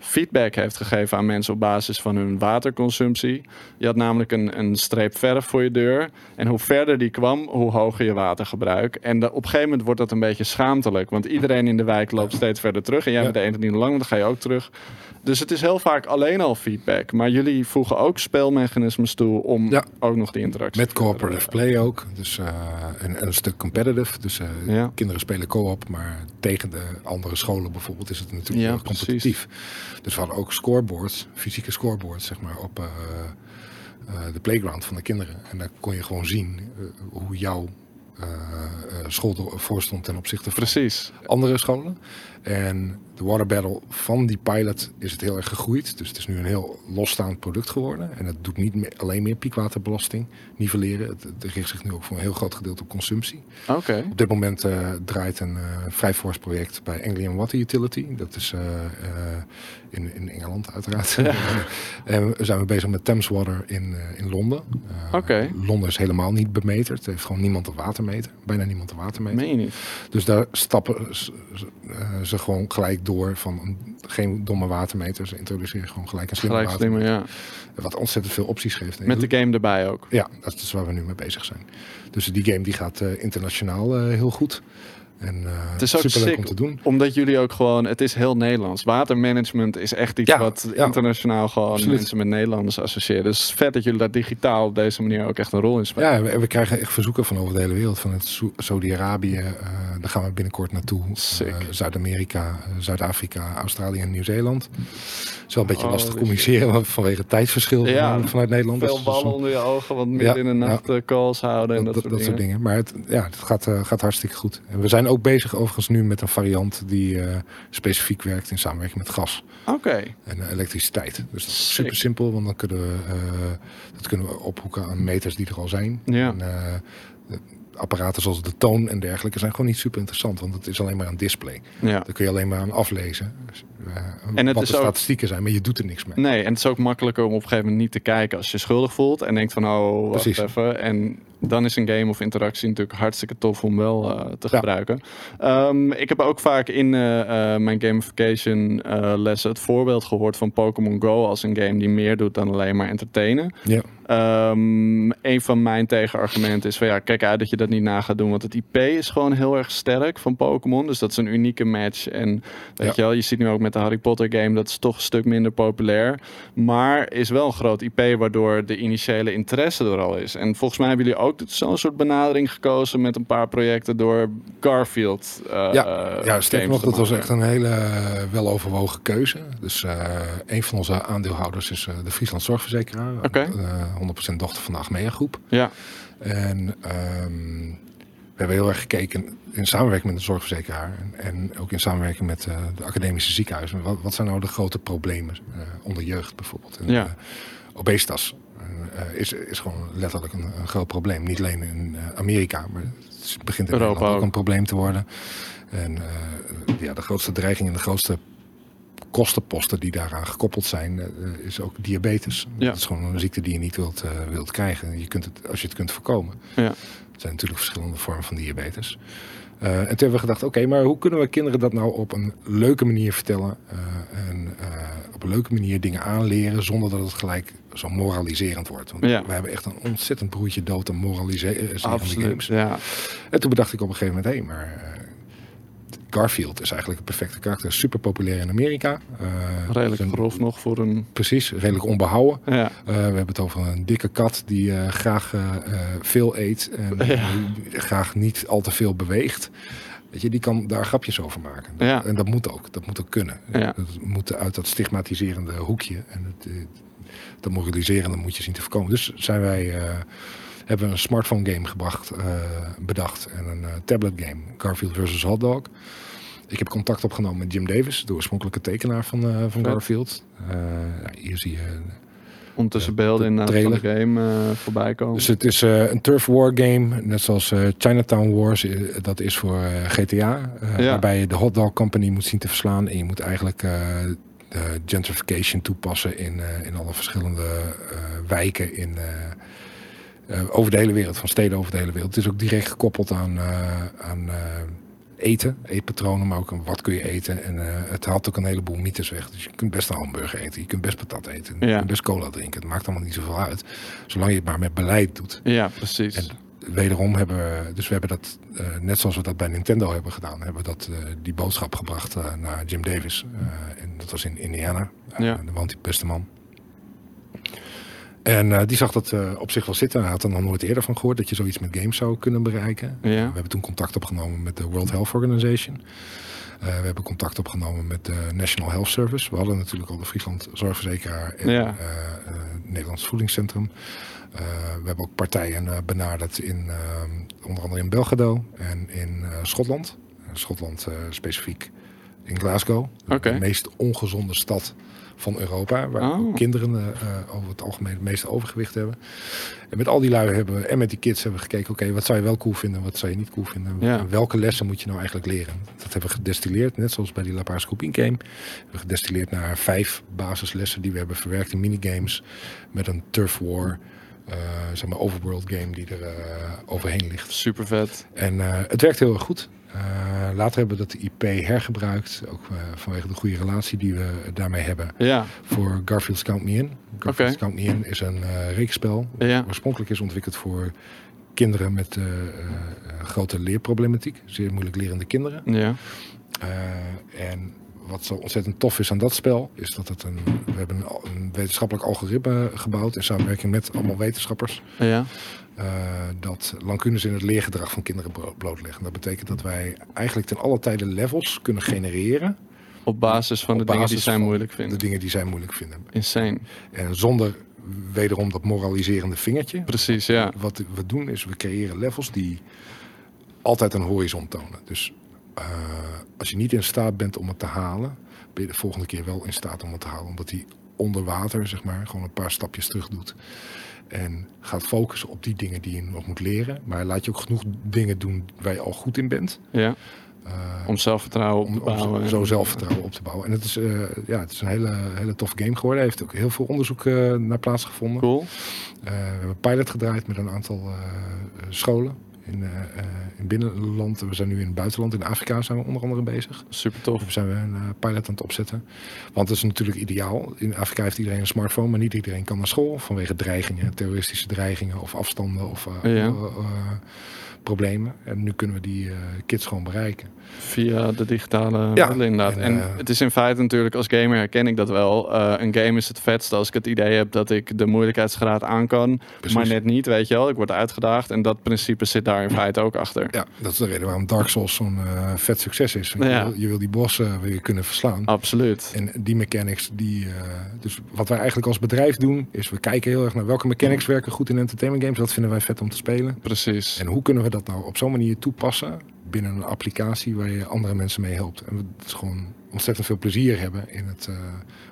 A: feedback heeft gegeven aan mensen op basis van hun waterconsumptie. Je had namelijk een, een streep verf voor je deur. En hoe verder die kwam, hoe hoger je watergebruik. En de, op een gegeven moment wordt dat een beetje schaamtelijk. Want iedereen in de wijk loopt steeds verder terug. En jij bent de enige die lang, dan ga je ook terug. Dus het is heel vaak alleen al feedback. Maar jullie voegen ook spelmechanismes toe om
B: Ja.
A: ook nog die interactie
B: Met cooperative play ook. Dus, eh, en, en een stuk competitive. Dus eh,
A: Ja.
B: kinderen spelen co-op, maar tegen de andere scholen bijvoorbeeld is het natuurlijk
A: Ja,
B: heel
A: precies.
B: competitief. Dus we hadden ook scoreboards, fysieke scoreboards, zeg maar, op eh, eh, de playground van de kinderen. En daar kon je gewoon zien eh, hoe jouw school ervoor stond ten opzichte van
A: Precies.
B: andere scholen. En de Water Battle van die pilot is het heel erg gegroeid. Dus het is nu een heel losstaand product geworden. En het doet niet meer, alleen meer piekwaterbelasting nivelleren. Het, het richt zich nu ook voor een heel groot gedeelte op consumptie.
A: Oké.
B: Op dit moment eh, draait een eh vrij fors project bij Anglian Water Utility. Dat is eh, eh, in, in Engeland uiteraard. en we zijn we bezig met Thames Water in, eh, in Londen.
A: Oké.
B: Londen is helemaal niet bemeterd. Het heeft gewoon niemand een watermeter. Bijna niemand een watermeter.
A: Meen je niet?
B: Dus daar stappen ze, ze- eh, ze gewoon gelijk door van een- geen domme watermeter. Ze introduceren gewoon gelijk een slimme
A: Gelijk slimmer,
B: watermeter.
A: ja.
B: Wat ontzettend veel opties geeft.
A: Met de game erbij ook.
B: Ja, dat is waar we nu mee bezig zijn. Dus die game die gaat internationaal heel goed. En eh
A: Het is ook
B: superleuk
A: sick,
B: om te doen.
A: Omdat jullie ook gewoon, het is heel Nederlands. Watermanagement is echt iets
B: Ja,
A: wat
B: ja.
A: internationaal gewoon
B: Absoluut.
A: mensen met Nederlanders associëren. Dus vet dat jullie dat digitaal op deze manier ook echt een rol in spelen.
B: Ja, we, we krijgen echt verzoeken van over de hele wereld. Van het Saudi-Arabië, eh, daar gaan we binnenkort naartoe. Eh, Zuid-Amerika, Zuid-Afrika, Australië en Nieuw-Zeeland. Het is wel een beetje
A: Oh,
B: lastig communiceren want vanwege het tijdsverschil
A: Ja.
B: van- vanuit Nederland.
A: Veel ballen
B: soms-
A: onder je ogen, want midden
B: Ja,
A: in de nacht calls houden en dat,
B: dat,
A: soort dingen.
B: Maar het, ja, het gaat, gaat hartstikke goed. En we zijn ook bezig overigens nu met een variant die eh, specifiek werkt in samenwerking met gas
A: Oké,
B: en eh, elektriciteit. Dus dat is super simpel, want dan kunnen we, eh, dat kunnen we ophoeken aan meters die er al zijn.
A: Ja.
B: En, apparaten zoals de toon en dergelijke zijn gewoon niet super interessant, want het is alleen maar een display.
A: ja.
B: Daar kun je alleen maar aan aflezen. Eh,
A: En het
B: wat
A: is
B: de
A: ook-
B: statistieken zijn, maar je doet er niks mee.
A: Nee, en het is ook makkelijker om op een gegeven moment niet te kijken als je schuldig voelt en denkt van oh, wacht
B: Precies.
A: even. En dan is een game of interactie natuurlijk hartstikke tof om wel eh, te
B: Ja.
A: gebruiken. Ehm, ik heb ook vaak in eh, eh, mijn gamification lessen het voorbeeld gehoord van Pokémon Go als een game die meer doet dan alleen maar entertainen.
B: Ja.
A: Ehm, een van mijn tegenargumenten is van ja, kijk uit dat je dat niet na gaat doen. Want het IP is gewoon heel erg sterk van Pokémon. Dus dat is een unieke match. En weet
B: Ja.
A: je wel, je ziet nu ook met de Harry Potter game, dat is toch een stuk minder populair. Maar is wel een groot IP, waardoor de initiële interesse er al is. En volgens mij hebben jullie ook zo'n soort benadering gekozen met een paar projecten door Garfield. eh,
B: Ja,
A: eh,
B: ja
A: games
B: nog, dat was echt een hele eh, weloverwogen keuze. Dus een van onze aandeelhouders is de Friesland Zorgverzekeraar. Eh, 100% dochter van de Achmea Groep.
A: Ja,
B: En ehm, we hebben heel erg gekeken in samenwerking met de zorgverzekeraar. En, ook in samenwerking met eh, de academische ziekenhuizen. Wat, wat zijn nou de grote problemen eh, onder jeugd bijvoorbeeld? En,
A: Ja.
B: eh, obesitas is, is gewoon letterlijk een, een groot probleem. Niet alleen in Amerika, maar het begint in
A: Europa
B: Nederland ook een probleem te worden. En ja, de grootste dreiging en de grootste kostenposten die daaraan gekoppeld zijn, is ook diabetes.
A: Ja.
B: Dat is gewoon een ziekte die je niet wilt, wilt krijgen. Je kunt het, als je het kunt voorkomen.
A: ja.
B: Er zijn natuurlijk verschillende vormen van diabetes. Eh, en toen hebben we gedacht, oké, maar hoe kunnen we kinderen dat nou op een leuke manier vertellen? eh, en eh, op een leuke manier dingen aanleren zonder dat het gelijk zo moraliserend wordt. Want
A: Ja.
B: we hebben echt een ontzettend broertje dood aan moraliserende
A: Absoluut.
B: games.
A: Ja.
B: En toen bedacht ik op een gegeven moment, hé, maar Garfield is eigenlijk het perfecte karakter. Super populair in Amerika. Eh,
A: Redelijk
B: zijn-
A: grof nog voor een.
B: Precies, redelijk onbehouden.
A: Ja.
B: Eh, we hebben het over een dikke kat die eh, graag veel eet en
A: Ja.
B: graag niet al te veel beweegt. Weet je, die kan daar grapjes over maken.
A: Ja.
B: En dat moet ook, dat moet ook kunnen.
A: Ja.
B: Dat moet uit dat stigmatiserende hoekje en het, dat moraliserende moet je zien te voorkomen. Dus zijn wij, hebben we een smartphone game gebracht, bedacht en een eh, tablet game, Garfield versus Hot Dog. Ik heb contact opgenomen met Jim Davis, de oorspronkelijke tekenaar van, eh, van. Garfield. Eh, hier zie je
A: Ondertussen
B: Ja,
A: beelden
B: de
A: van de
B: trailer.
A: game eh, voorbij komen.
B: Dus het is eh, een turf war game, net zoals eh, Chinatown Wars. eh, dat is voor eh, GTA, eh,
A: Ja.
B: waarbij je de hot dog company moet zien te verslaan en je moet eigenlijk eh, de gentrification toepassen in, eh, in alle verschillende eh, wijken in, eh, eh, over de hele wereld, van steden over de hele wereld. Het is ook direct gekoppeld aan, eh, aan eh, eten, eetpatronen, maar ook wat kun je eten. En eh, het haalt ook een heleboel mythes weg. Dus je kunt best een hamburger eten, je kunt best patat eten, je kunt best cola drinken. Het maakt allemaal niet zoveel uit, zolang je het maar met beleid doet.
A: ja, precies.
B: En wederom hebben we, dus we hebben dat, eh, net zoals we dat bij Nintendo hebben gedaan, hebben we dat, eh, die boodschap gebracht naar Jim Davis. En dat was in Indiana.
A: Ja.
B: Daar woont die beste man. En eh, die zag dat eh, op zich wel zitten. Hij had er nog nooit eerder van gehoord dat je zoiets met games zou kunnen bereiken.
A: Ja.
B: We hebben toen contact opgenomen met de World Health Organization. Eh, we hebben contact opgenomen met de National Health Service. We hadden natuurlijk al de Friesland Zorgverzekeraar en
A: Ja.
B: eh, Nederlands Voedingscentrum. We hebben ook partijen benaderd in onder andere in Belgrado en in Schotland. Schotland specifiek in Glasgow. De meest ongezonde stad van Europa. Waar
A: Oh.
B: ook kinderen eh, over het algemeen het meeste overgewicht hebben. En met al die lui hebben we, en met die kids hebben we gekeken, oké, wat zou je wel cool vinden, wat zou je niet cool vinden.
A: Ja.
B: En welke lessen moet je nou eigenlijk leren? Dat hebben we gedestilleerd, net zoals bij die laparoscopie game. We hebben gedestilleerd naar vijf basislessen die we hebben verwerkt in minigames. Met een turf war, zeg maar overworld game die er eh, overheen ligt.
A: Super vet.
B: En eh, het werkt heel erg goed. Eh, later hebben we dat IP hergebruikt, ook eh, vanwege de goede relatie die we daarmee hebben
A: Ja,
B: voor Garfield's Count Me In. Garfield's. Count Me In is een eh reekspel.
A: ja,
B: Oorspronkelijk is ontwikkeld voor kinderen met eh, eh, eh, grote leerproblematiek. Zeer moeilijk lerende kinderen.
A: ja.
B: Eh, en wat zo ontzettend tof is aan dat spel, is dat het een, we hebben een, wetenschappelijk algoritme gebouwd in samenwerking met allemaal wetenschappers.
A: Ja,
B: eh, dat lacunes in het leergedrag van kinderen blootleggen. Dat betekent dat wij eigenlijk ten alle tijde levels kunnen genereren.
A: op basis van
B: Op
A: de dingen die zij moeilijk
B: De
A: vinden.
B: dingen die zij moeilijk vinden.
A: Insane.
B: En zonder wederom dat moraliserende vingertje.
A: Precies, ja.
B: Wat we doen is we creëren levels die altijd een horizon tonen. Dus eh, als je niet in staat bent om het te halen, ben je de volgende keer wel in staat om het te halen. Omdat hij onder water, zeg maar, gewoon een paar stapjes terug doet. En gaat focussen op die dingen die je nog moet leren. Maar laat je ook genoeg dingen doen waar je al goed in bent.
A: ja.
B: Eh,
A: Om zelfvertrouwen op
B: om,
A: te
B: om
A: bouwen.
B: zo- zo zelfvertrouwen op te bouwen. En het is, eh, ja, het is een hele, hele tof game geworden. Hij heeft ook heel veel onderzoek naar plaatsgevonden.
A: Cool.
B: We hebben een pilot gedraaid met een aantal scholen in, eh, in binnenland. We zijn nu in het buitenland, in Afrika zijn we onder andere bezig.
A: Super tof.
B: Daar zijn we een eh, pilot aan het opzetten. Want dat is natuurlijk ideaal. In Afrika heeft iedereen een smartphone, maar niet iedereen kan naar school. Vanwege dreigingen, terroristische dreigingen of afstanden of
A: Ja.
B: problemen. En nu kunnen we die kids gewoon bereiken.
A: Via de digitale
B: Ja,
A: middelen inderdaad.
B: en,
A: En,
B: eh,
A: het is in feite natuurlijk, als gamer herken ik dat wel. Eh, een game is het vetste als ik het idee heb dat ik de moeilijkheidsgraad aan kan.
B: Precies.
A: Maar net niet, weet je wel. Ik word uitgedaagd. En dat principe zit daar in feite ook achter.
B: Ja, dat is de reden waarom Dark Souls zo'n eh, vet succes is. Je,
A: Ja.
B: wil, je wil die bossen je kunnen verslaan.
A: Absoluut.
B: En die mechanics, die, eh, dus wat wij eigenlijk als bedrijf doen, is we kijken heel erg naar welke mechanics werken goed in entertainment games. Dat vinden wij vet om te spelen.
A: Precies.
B: En hoe kunnen we dat nou op zo'n manier toepassen binnen een applicatie waar je andere mensen mee helpt. En we dus gewoon ontzettend veel plezier hebben in het eh,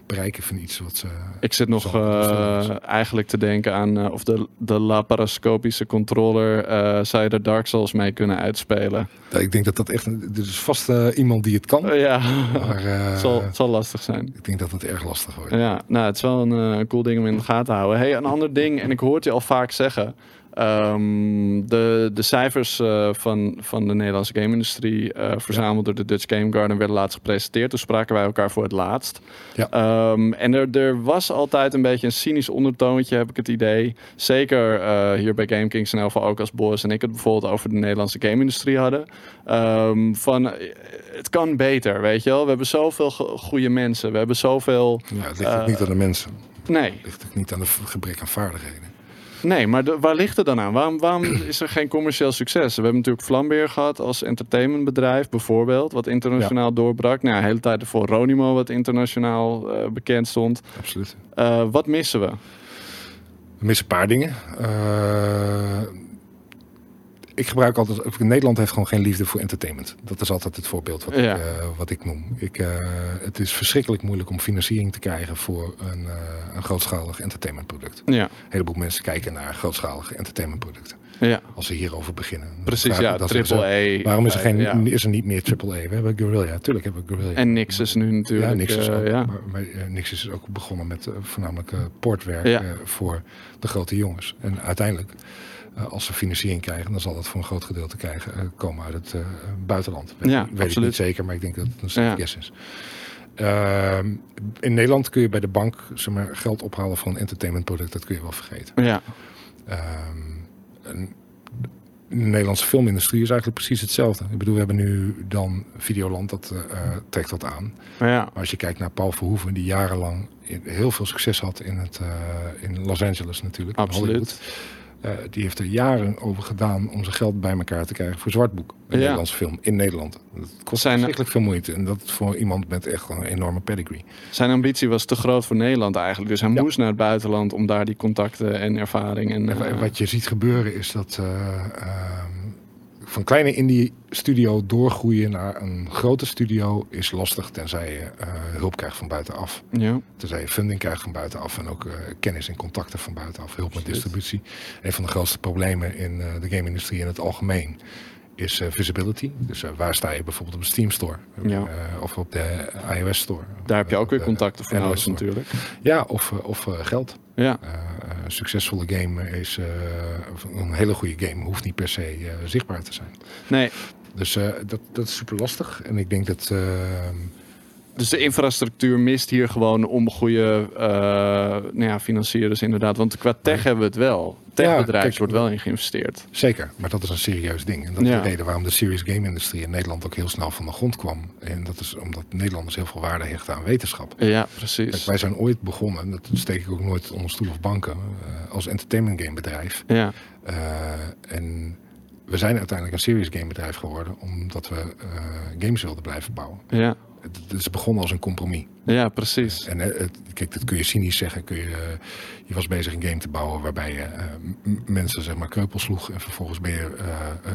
B: bereiken van iets wat ze...
A: Ik zit nog
B: is
A: eh, eigenlijk te denken aan eh, of de, de laparoscopische controller eh, zou je er Dark Souls mee kunnen uitspelen.
B: Ja, ik denk dat dat echt... Er is vast eh, iemand die het kan.
A: Eh, ja,
B: Maar eh,
A: het, zal, het zal lastig zijn.
B: ik denk dat het erg lastig wordt.
A: Ja, nou, het is wel een eh, cool ding om in de gaten te houden. Hey, een ander ding, en ik hoor het je al vaak zeggen. Ehm, de, de cijfers eh, van, van de Nederlandse game-industrie, eh, verzameld door de Dutch Game Garden, werden laatst gepresenteerd. Toen spraken wij elkaar voor het laatst.
B: Ja.
A: Ehm, en er, er was altijd een beetje een cynisch ondertoontje, heb ik het idee. Zeker eh, hier bij Game Kings in elk geval ook als Boris en ik het bijvoorbeeld over de Nederlandse game-industrie hadden. Ehm, van, het kan beter, weet je wel. We hebben zoveel go- goede mensen. We hebben zoveel...
B: Ja, het ligt ook niet aan de mensen.
A: Nee,
B: Het ligt ook niet aan het gebrek aan vaardigheden.
A: Nee, maar de- waar ligt het dan aan? Waarom, waarom is er geen commercieel succes? We hebben natuurlijk Flambeer gehad als entertainmentbedrijf bijvoorbeeld, wat internationaal doorbrak. Nou, de hele tijd ervoor Ronimo, wat internationaal eh, bekend stond.
B: Absoluut.
A: Eh, wat missen we?
B: We missen een paar dingen. Eh, ik gebruik altijd. Nederland heeft gewoon geen liefde voor entertainment. Dat is altijd het voorbeeld wat,
A: Ja.
B: ik, eh, wat ik noem. Ik, eh, het is verschrikkelijk moeilijk om financiering te krijgen voor een, eh, een grootschalig entertainmentproduct. Een
A: Ja,
B: heleboel mensen kijken naar grootschalige entertainmentproducten.
A: ja
B: Als ze hierover beginnen.
A: Precies. Ja, triple.
B: Waarom is er, geen,
A: Ja.
B: is er niet meer AAA? We hebben Guerrilla. Tuurlijk hebben we Guerrilla.
A: En niks is nu natuurlijk.
B: Ja, is ook,
A: ja.
B: maar, maar, niks is ook begonnen met voornamelijk portwerk
A: Ja.
B: voor de grote jongens. En uiteindelijk, als ze financiering krijgen, dan zal dat voor een groot gedeelte krijgen, eh, komen uit het eh, buitenland. Weet,
A: Ja,
B: weet ik niet zeker, maar ik denk dat het een guess is. Ehm, in Nederland kun je bij de bank zeg maar, geld ophalen voor een entertainmentproduct. Dat kun je wel vergeten.
A: ja,
B: Ehm, de Nederlandse filmindustrie is eigenlijk precies hetzelfde. Ik bedoel, we hebben nu dan Videoland, dat eh, eh, trekt dat aan.
A: maar ja,
B: Maar als je kijkt naar Paul Verhoeven, die jarenlang heel veel succes had in, het, eh, in Los Angeles natuurlijk. in Hollywood.
A: absoluut.
B: Eh, die heeft er jaren over gedaan om zijn geld bij elkaar te krijgen voor Zwartboek. Een
A: Ja.
B: Nederlandse film in Nederland. Dat kost
A: Zijn-
B: verschrikkelijk veel moeite. En dat voor iemand met echt een enorme pedigree.
A: Zijn ambitie was te groot voor Nederland eigenlijk. Dus hij
B: Ja.
A: moest naar het buitenland om daar die contacten en ervaring en... Eh,
B: wat je ziet gebeuren is dat eh, ehm, van kleine indie studio doorgroeien naar een grote studio is lastig tenzij je eh, hulp krijgt van buitenaf.
A: ja,
B: Tenzij je funding krijgt van buitenaf en ook eh, kennis en contacten van buitenaf. Hulp met distributie. Een van de grootste problemen in eh, de game-industrie in het algemeen is eh, visibility. Dus eh, waar sta je bijvoorbeeld op de Steam Store?
A: Ja.
B: Eh, of op de iOS Store.
A: daar heb je ook weer contacten voor nodig natuurlijk.
B: Ja, of, of geld.
A: Ja,
B: een succesvolle game is een hele goede game hoeft niet per se zichtbaar te zijn.
A: nee,
B: Dus dat, dat is super lastig. En ik denk dat. eh,
A: Dus de infrastructuur mist hier gewoon om goede eh nou ja, financierders inderdaad. Want qua tech hebben we het wel. Techbedrijf
B: kijk,
A: wordt wel in geïnvesteerd.
B: zeker, maar dat is een serieus ding. En dat is
A: Ja.
B: de reden waarom de serious game industrie in Nederland ook heel snel van de grond kwam. En dat is omdat Nederlanders heel veel waarde hechten aan wetenschap.
A: Ja,
B: Kijk,
A: precies.
B: wij zijn ooit begonnen, en dat steek ik ook nooit onder stoel of banken, eh, als entertainment game bedrijf.
A: Ja,
B: Eh, en we zijn uiteindelijk een serious game bedrijf geworden, omdat we eh, games wilden blijven bouwen.
A: ja,
B: Het, het is begonnen als een compromis.
A: ja, precies.
B: En eh, het- kijk, dat kun je cynisch zeggen. Kun je, eh, je was bezig een game te bouwen waarbij je eh, mensen zeg maar kreupel sloeg en vervolgens ben je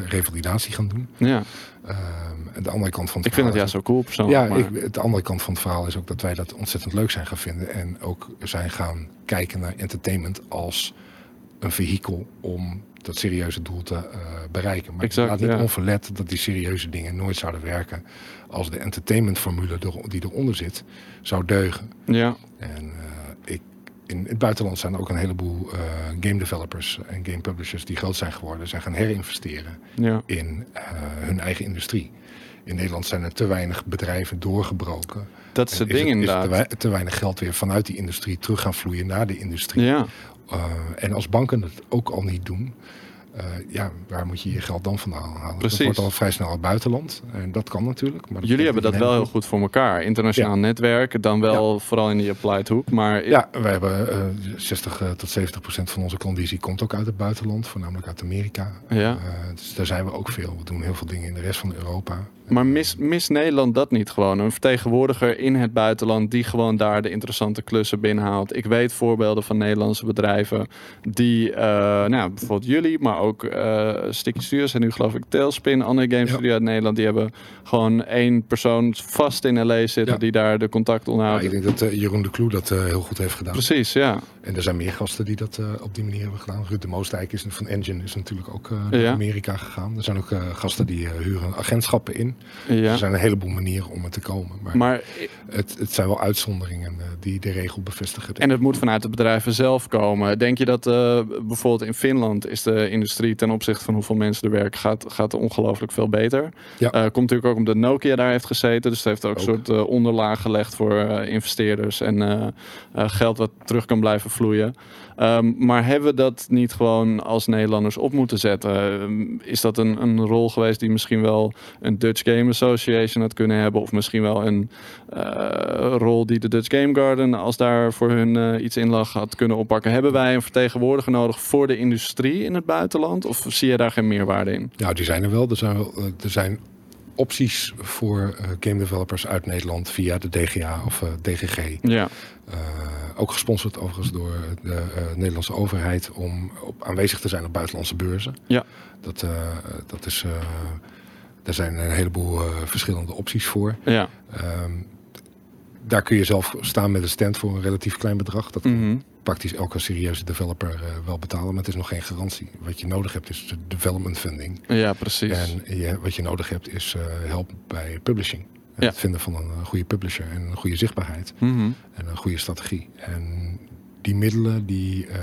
B: revalidatie gaan doen.
A: Ja,
B: Ehm, de andere kant van het
A: ik vind het ja zo cool persoonlijk.
B: ja,
A: maar-
B: ik, de andere kant van het verhaal is ook dat wij dat ontzettend leuk zijn gaan vinden. En ook zijn gaan kijken naar entertainment als een vehikel om dat serieuze doel te eh, bereiken. Maar
A: Exact,
B: ik laat niet
A: ja.
B: onverlet dat die serieuze dingen nooit zouden werken als de entertainmentformule er- die eronder zit, zou deugen.
A: ja,
B: En eh, ik, in het buitenland zijn er ook een heleboel eh, game developers en game publishers die groot zijn geworden. Zijn gaan herinvesteren
A: ja,
B: in hun eigen industrie. In Nederland zijn er te weinig bedrijven doorgebroken.
A: dat is het ding inderdaad.
B: te, wei- te weinig geld weer vanuit die industrie terug gaan vloeien naar de industrie.
A: Ja,
B: en als banken het ook al niet doen, eh, ja, waar moet je je geld dan vandaan halen?
A: Precies.
B: Dat wordt al vrij snel het buitenland. En dat kan natuurlijk. Maar
A: jullie hebben dat wel heel
B: goed.
A: voor elkaar. Internationaal netwerk, dan wel vooral in die applied hoek. Maar
B: Ja, wij hebben eh 60 eh, tot 70 procent van onze klandizie komt ook uit het buitenland, voornamelijk uit Amerika.
A: Ja.
B: Eh, dus daar zijn we ook veel. We doen heel veel dingen in de rest van Europa.
A: Maar mis, mis Nederland dat niet gewoon? Een vertegenwoordiger in het buitenland die gewoon daar de interessante klussen binnenhaalt. Ik weet voorbeelden van Nederlandse bedrijven die, eh, nou, bijvoorbeeld jullie, maar ook eh Sticky Studios en nu geloof ik Tailspin, andere game
B: Ja.
A: studio uit Nederland, die hebben gewoon één persoon vast in LA zitten
B: Ja.
A: die daar de contact onderhoudt.
B: ik denk dat eh, Jeroen de Kloe dat heel goed heeft gedaan.
A: Precies, ja.
B: En er zijn meer gasten die dat op die manier hebben gedaan. Ruud de Moostijk is van Engine is natuurlijk ook
A: Ja.
B: naar Amerika gegaan. Er zijn ook gasten die huren agentschappen in.
A: Ja.
B: Er zijn een heleboel manieren om er te komen. Maar,
A: Maar,
B: het, het zijn wel uitzonderingen eh, die de regel bevestigen.
A: en het moet vanuit de bedrijven zelf komen. Denk je dat eh, bijvoorbeeld in Finland is de industrie ten opzichte van hoeveel mensen er werken, gaat, gaat ongelooflijk veel beter?
B: Ja.
A: Eh, komt natuurlijk ook omdat Nokia daar heeft gezeten. Dus het heeft ook, een
B: Ook.
A: soort eh, onderlaag gelegd voor investeerders en geld wat terug kan blijven vloeien. Ehm, maar hebben we dat niet gewoon als Nederlanders op moeten zetten? Ehm, is dat een, een rol geweest die misschien wel een Dutch Game Association had kunnen hebben? Of misschien wel een eh, rol die de Dutch Game Garden, als daar voor hun eh, iets in lag, had kunnen oppakken? Hebben wij een vertegenwoordiger nodig voor de industrie in het buitenland? Of zie je daar geen meerwaarde in?
B: Nou, die zijn er wel. Er zijn, eh, er zijn opties voor game developers uit Nederland via de DGA of DGG.
A: Ja,
B: ook gesponsord overigens door de Nederlandse overheid om op, aanwezig te zijn op buitenlandse beurzen.
A: Ja.
B: Dat, dat is, daar zijn een heleboel eh, verschillende opties voor.
A: ja.
B: Ehm, daar kun je zelf staan met een stand voor een relatief klein bedrag. Dat
A: Mhm.
B: praktisch elke serieuze developer eh, wel betalen, maar het is nog geen garantie. Wat je nodig hebt is de development funding.
A: ja precies.
B: En je, wat je nodig hebt is eh, help bij publishing.
A: Ja.
B: Het vinden van een goede publisher en een goede zichtbaarheid
A: Mhm.
B: en een goede strategie. En die middelen die eh,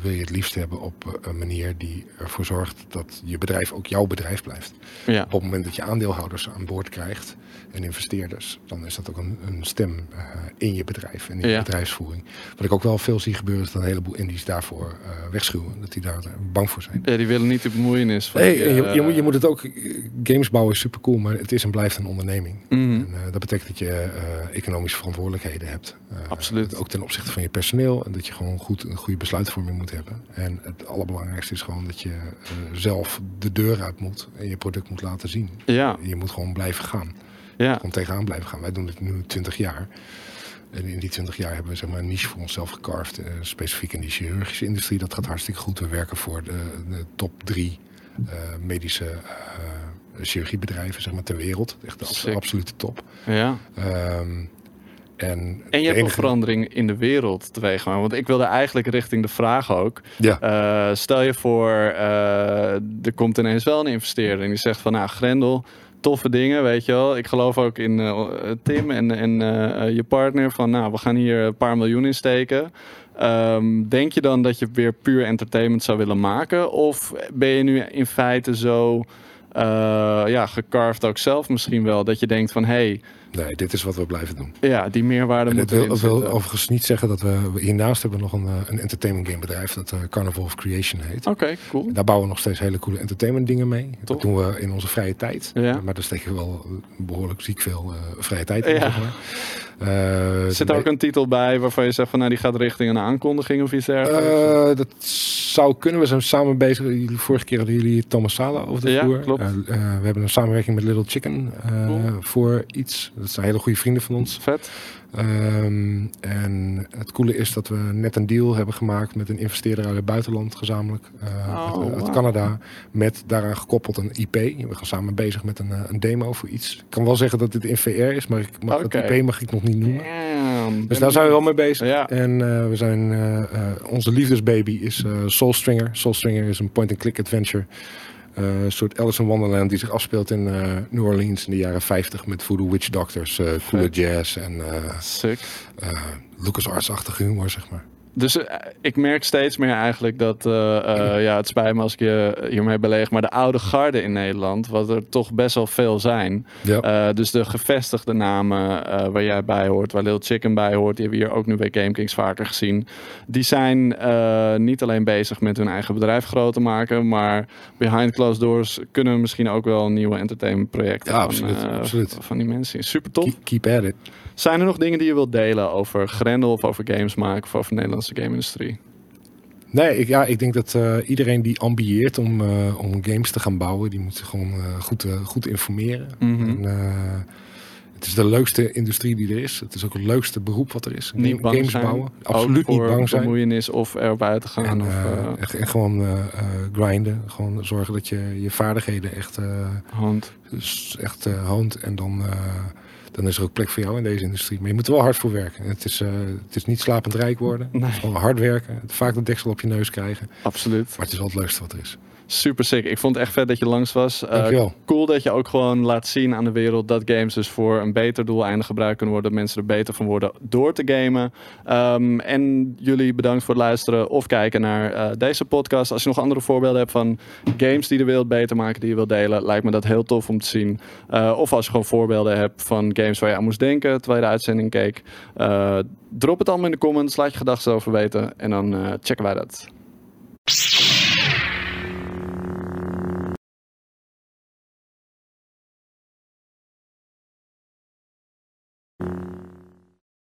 B: wil je het liefst hebben op eh, een manier die ervoor zorgt dat je bedrijf ook jouw bedrijf blijft.
A: Ja.
B: Op het moment dat je aandeelhouders aan boord krijgt en investeerders, dan is dat ook een, een stem eh, in je bedrijf en in je
A: Ja.
B: bedrijfsvoering. Wat ik ook wel veel zie gebeuren is dat een heleboel indies daarvoor wegschuwen. Dat die daar bang voor zijn.
A: ja, die willen niet de bemoeienis van...
B: Nee, je, je, moet, je moet het ook. Games bouwen is super cool, maar het is en blijft een onderneming.
A: mhm.
B: En, dat betekent dat je economische verantwoordelijkheden hebt.
A: Absoluut.
B: Ook ten opzichte van je personeel. En dat je gewoon goed, een goede besluitvorming moet hebben. En het allerbelangrijkste is gewoon dat je eh, zelf de deur uit moet. En je product moet laten zien.
A: Ja,
B: Je moet gewoon blijven gaan.
A: ja.
B: Gewoon tegenaan blijven gaan. Wij doen dit nu 20 jaar. En in die 20 jaar hebben we zeg maar, een niche voor onszelf gecarved. eh, specifiek in die chirurgische industrie. Dat gaat hartstikke goed. We werken voor de, de top drie eh, medische chirurgiebedrijven zeg maar, ter wereld. Echt de
A: Sick.
B: absolute top.
A: ja.
B: Ehm, en,
A: En je hebt een verandering in de wereld teweeg gaan. Want ik wilde eigenlijk richting de vraag ook.
B: Ja,
A: Eh, stel je voor, eh, er komt ineens wel een investeerder en die zegt van, nou Grendel, toffe dingen, weet je wel. Ik geloof ook in eh, Tim en, en je partner van, nou, we gaan hier een paar miljoen in steken. Ehm, denk je dan dat je weer puur entertainment zou willen maken? Of ben je nu in feite zo ja, gecarved ook zelf misschien wel, dat je denkt van, hé, hey,
B: nee, dit is wat we blijven doen.
A: ja, die meerwaarde
B: En
A: moet
B: wil, dat wil overigens niet zeggen dat we... Hiernaast hebben we nog een, eh, een entertainment game bedrijf dat eh, Carnival of Creation heet.
A: Oké, cool.
B: Daar bouwen we nog steeds hele coole entertainment dingen mee. Dat doen we in onze vrije tijd.
A: Ja.
B: Maar daar steken we wel behoorlijk ziek veel eh, vrije tijd in.
A: Ja.
B: Zeg maar. Eh,
A: Zit er ook een titel bij waarvan je zegt van, nou, die gaat richting een aankondiging of iets dergelijks?
B: Eh, dat zou kunnen. We zijn samen bezig. Vorige keer hadden jullie Thomas Sala over de
A: Ja,
B: vloer.
A: klopt.
B: Eh, eh, we hebben een samenwerking met Little Chicken eh,
A: Cool.
B: voor iets. Dat zijn hele goede vrienden van ons.
A: Vet.
B: Ehm, en het coole is dat we net een deal hebben gemaakt met een investeerder uit het buitenland gezamenlijk. eh,
A: Oh,
B: uit. Canada. Met daaraan gekoppeld een IP. We gaan samen bezig met een, eh, een demo voor iets. Ik kan wel zeggen dat dit in VR is, maar ik mag het IP mag ik nog niet noemen.
A: Damn.
B: Dus daar zijn we wel mee bezig.
A: Ja.
B: En eh, we zijn, onze liefdesbaby is Soulstringer. Soulstringer is een point-and-click adventure. Eh, een soort Alice in Wonderland die zich afspeelt in eh, New Orleans in de jaren 50 met voodoo witch doctors, coole
A: Vet.
B: jazz en eh LucasArts-achtige humor, zeg maar.
A: Dus eh, ik merk steeds meer eigenlijk dat, eh, eh, ja, het spijt me als ik je hiermee beleeg, maar de oude garde in Nederland, wat er toch best wel veel zijn.
B: Ja.
A: Dus de gevestigde namen waar jij bij hoort, waar Lil Chicken bij hoort, die hebben we hier ook nu bij GameKings vaker gezien. Die zijn niet alleen bezig met hun eigen bedrijf groot te maken, maar behind closed doors kunnen we misschien ook wel nieuwe entertainmentprojecten
B: Ja,
A: van,
B: absoluut, absoluut.
A: van die mensen. Super tof.
B: keep, keep at it.
A: Zijn er nog dingen die je wilt delen over Grendel of over games maken of over de Nederlandse game-industrie?
B: Nee, ik, ja, ik denk dat eh, iedereen die ambieert om, eh, om games te gaan bouwen, die moet zich gewoon eh, goed, goed informeren.
A: Mhm.
B: En, het is de leukste industrie die er is. Het is ook het leukste beroep wat er is.
A: Niet
B: games
A: zijn.
B: bouwen. Absoluut niet bang zijn.
A: bemoeienis of erop uit te gaan.
B: En,
A: of,
B: echt, gewoon grinden. Gewoon zorgen dat je je vaardigheden echt,
A: hand.
B: dus echt hoont. En dan, dan is er ook plek voor jou in deze industrie. Maar je moet er wel hard voor werken. Het is, eh, het is niet slapend rijk worden.
A: Nee.
B: Het is gewoon hard werken. Vaak de deksel op je neus krijgen.
A: Absoluut.
B: Maar het is wel het leukste wat er is.
A: Super sick. Ik vond het echt vet dat je langs was. Uh,
B: Dankjewel.
A: cool dat je ook gewoon laat zien aan de wereld dat games dus voor een beter doeleinde gebruikt kunnen worden. Dat mensen er beter van worden door te gamen. Um, en jullie bedankt voor het luisteren of kijken naar uh, deze podcast. Als je nog andere voorbeelden hebt van games die de wereld beter maken, die je wilt delen, lijkt me dat heel tof om te zien. Uh, of als je gewoon voorbeelden hebt van games waar je aan moest denken terwijl je de uitzending keek. drop het allemaal in de comments, laat je gedachten over weten en dan checken wij dat.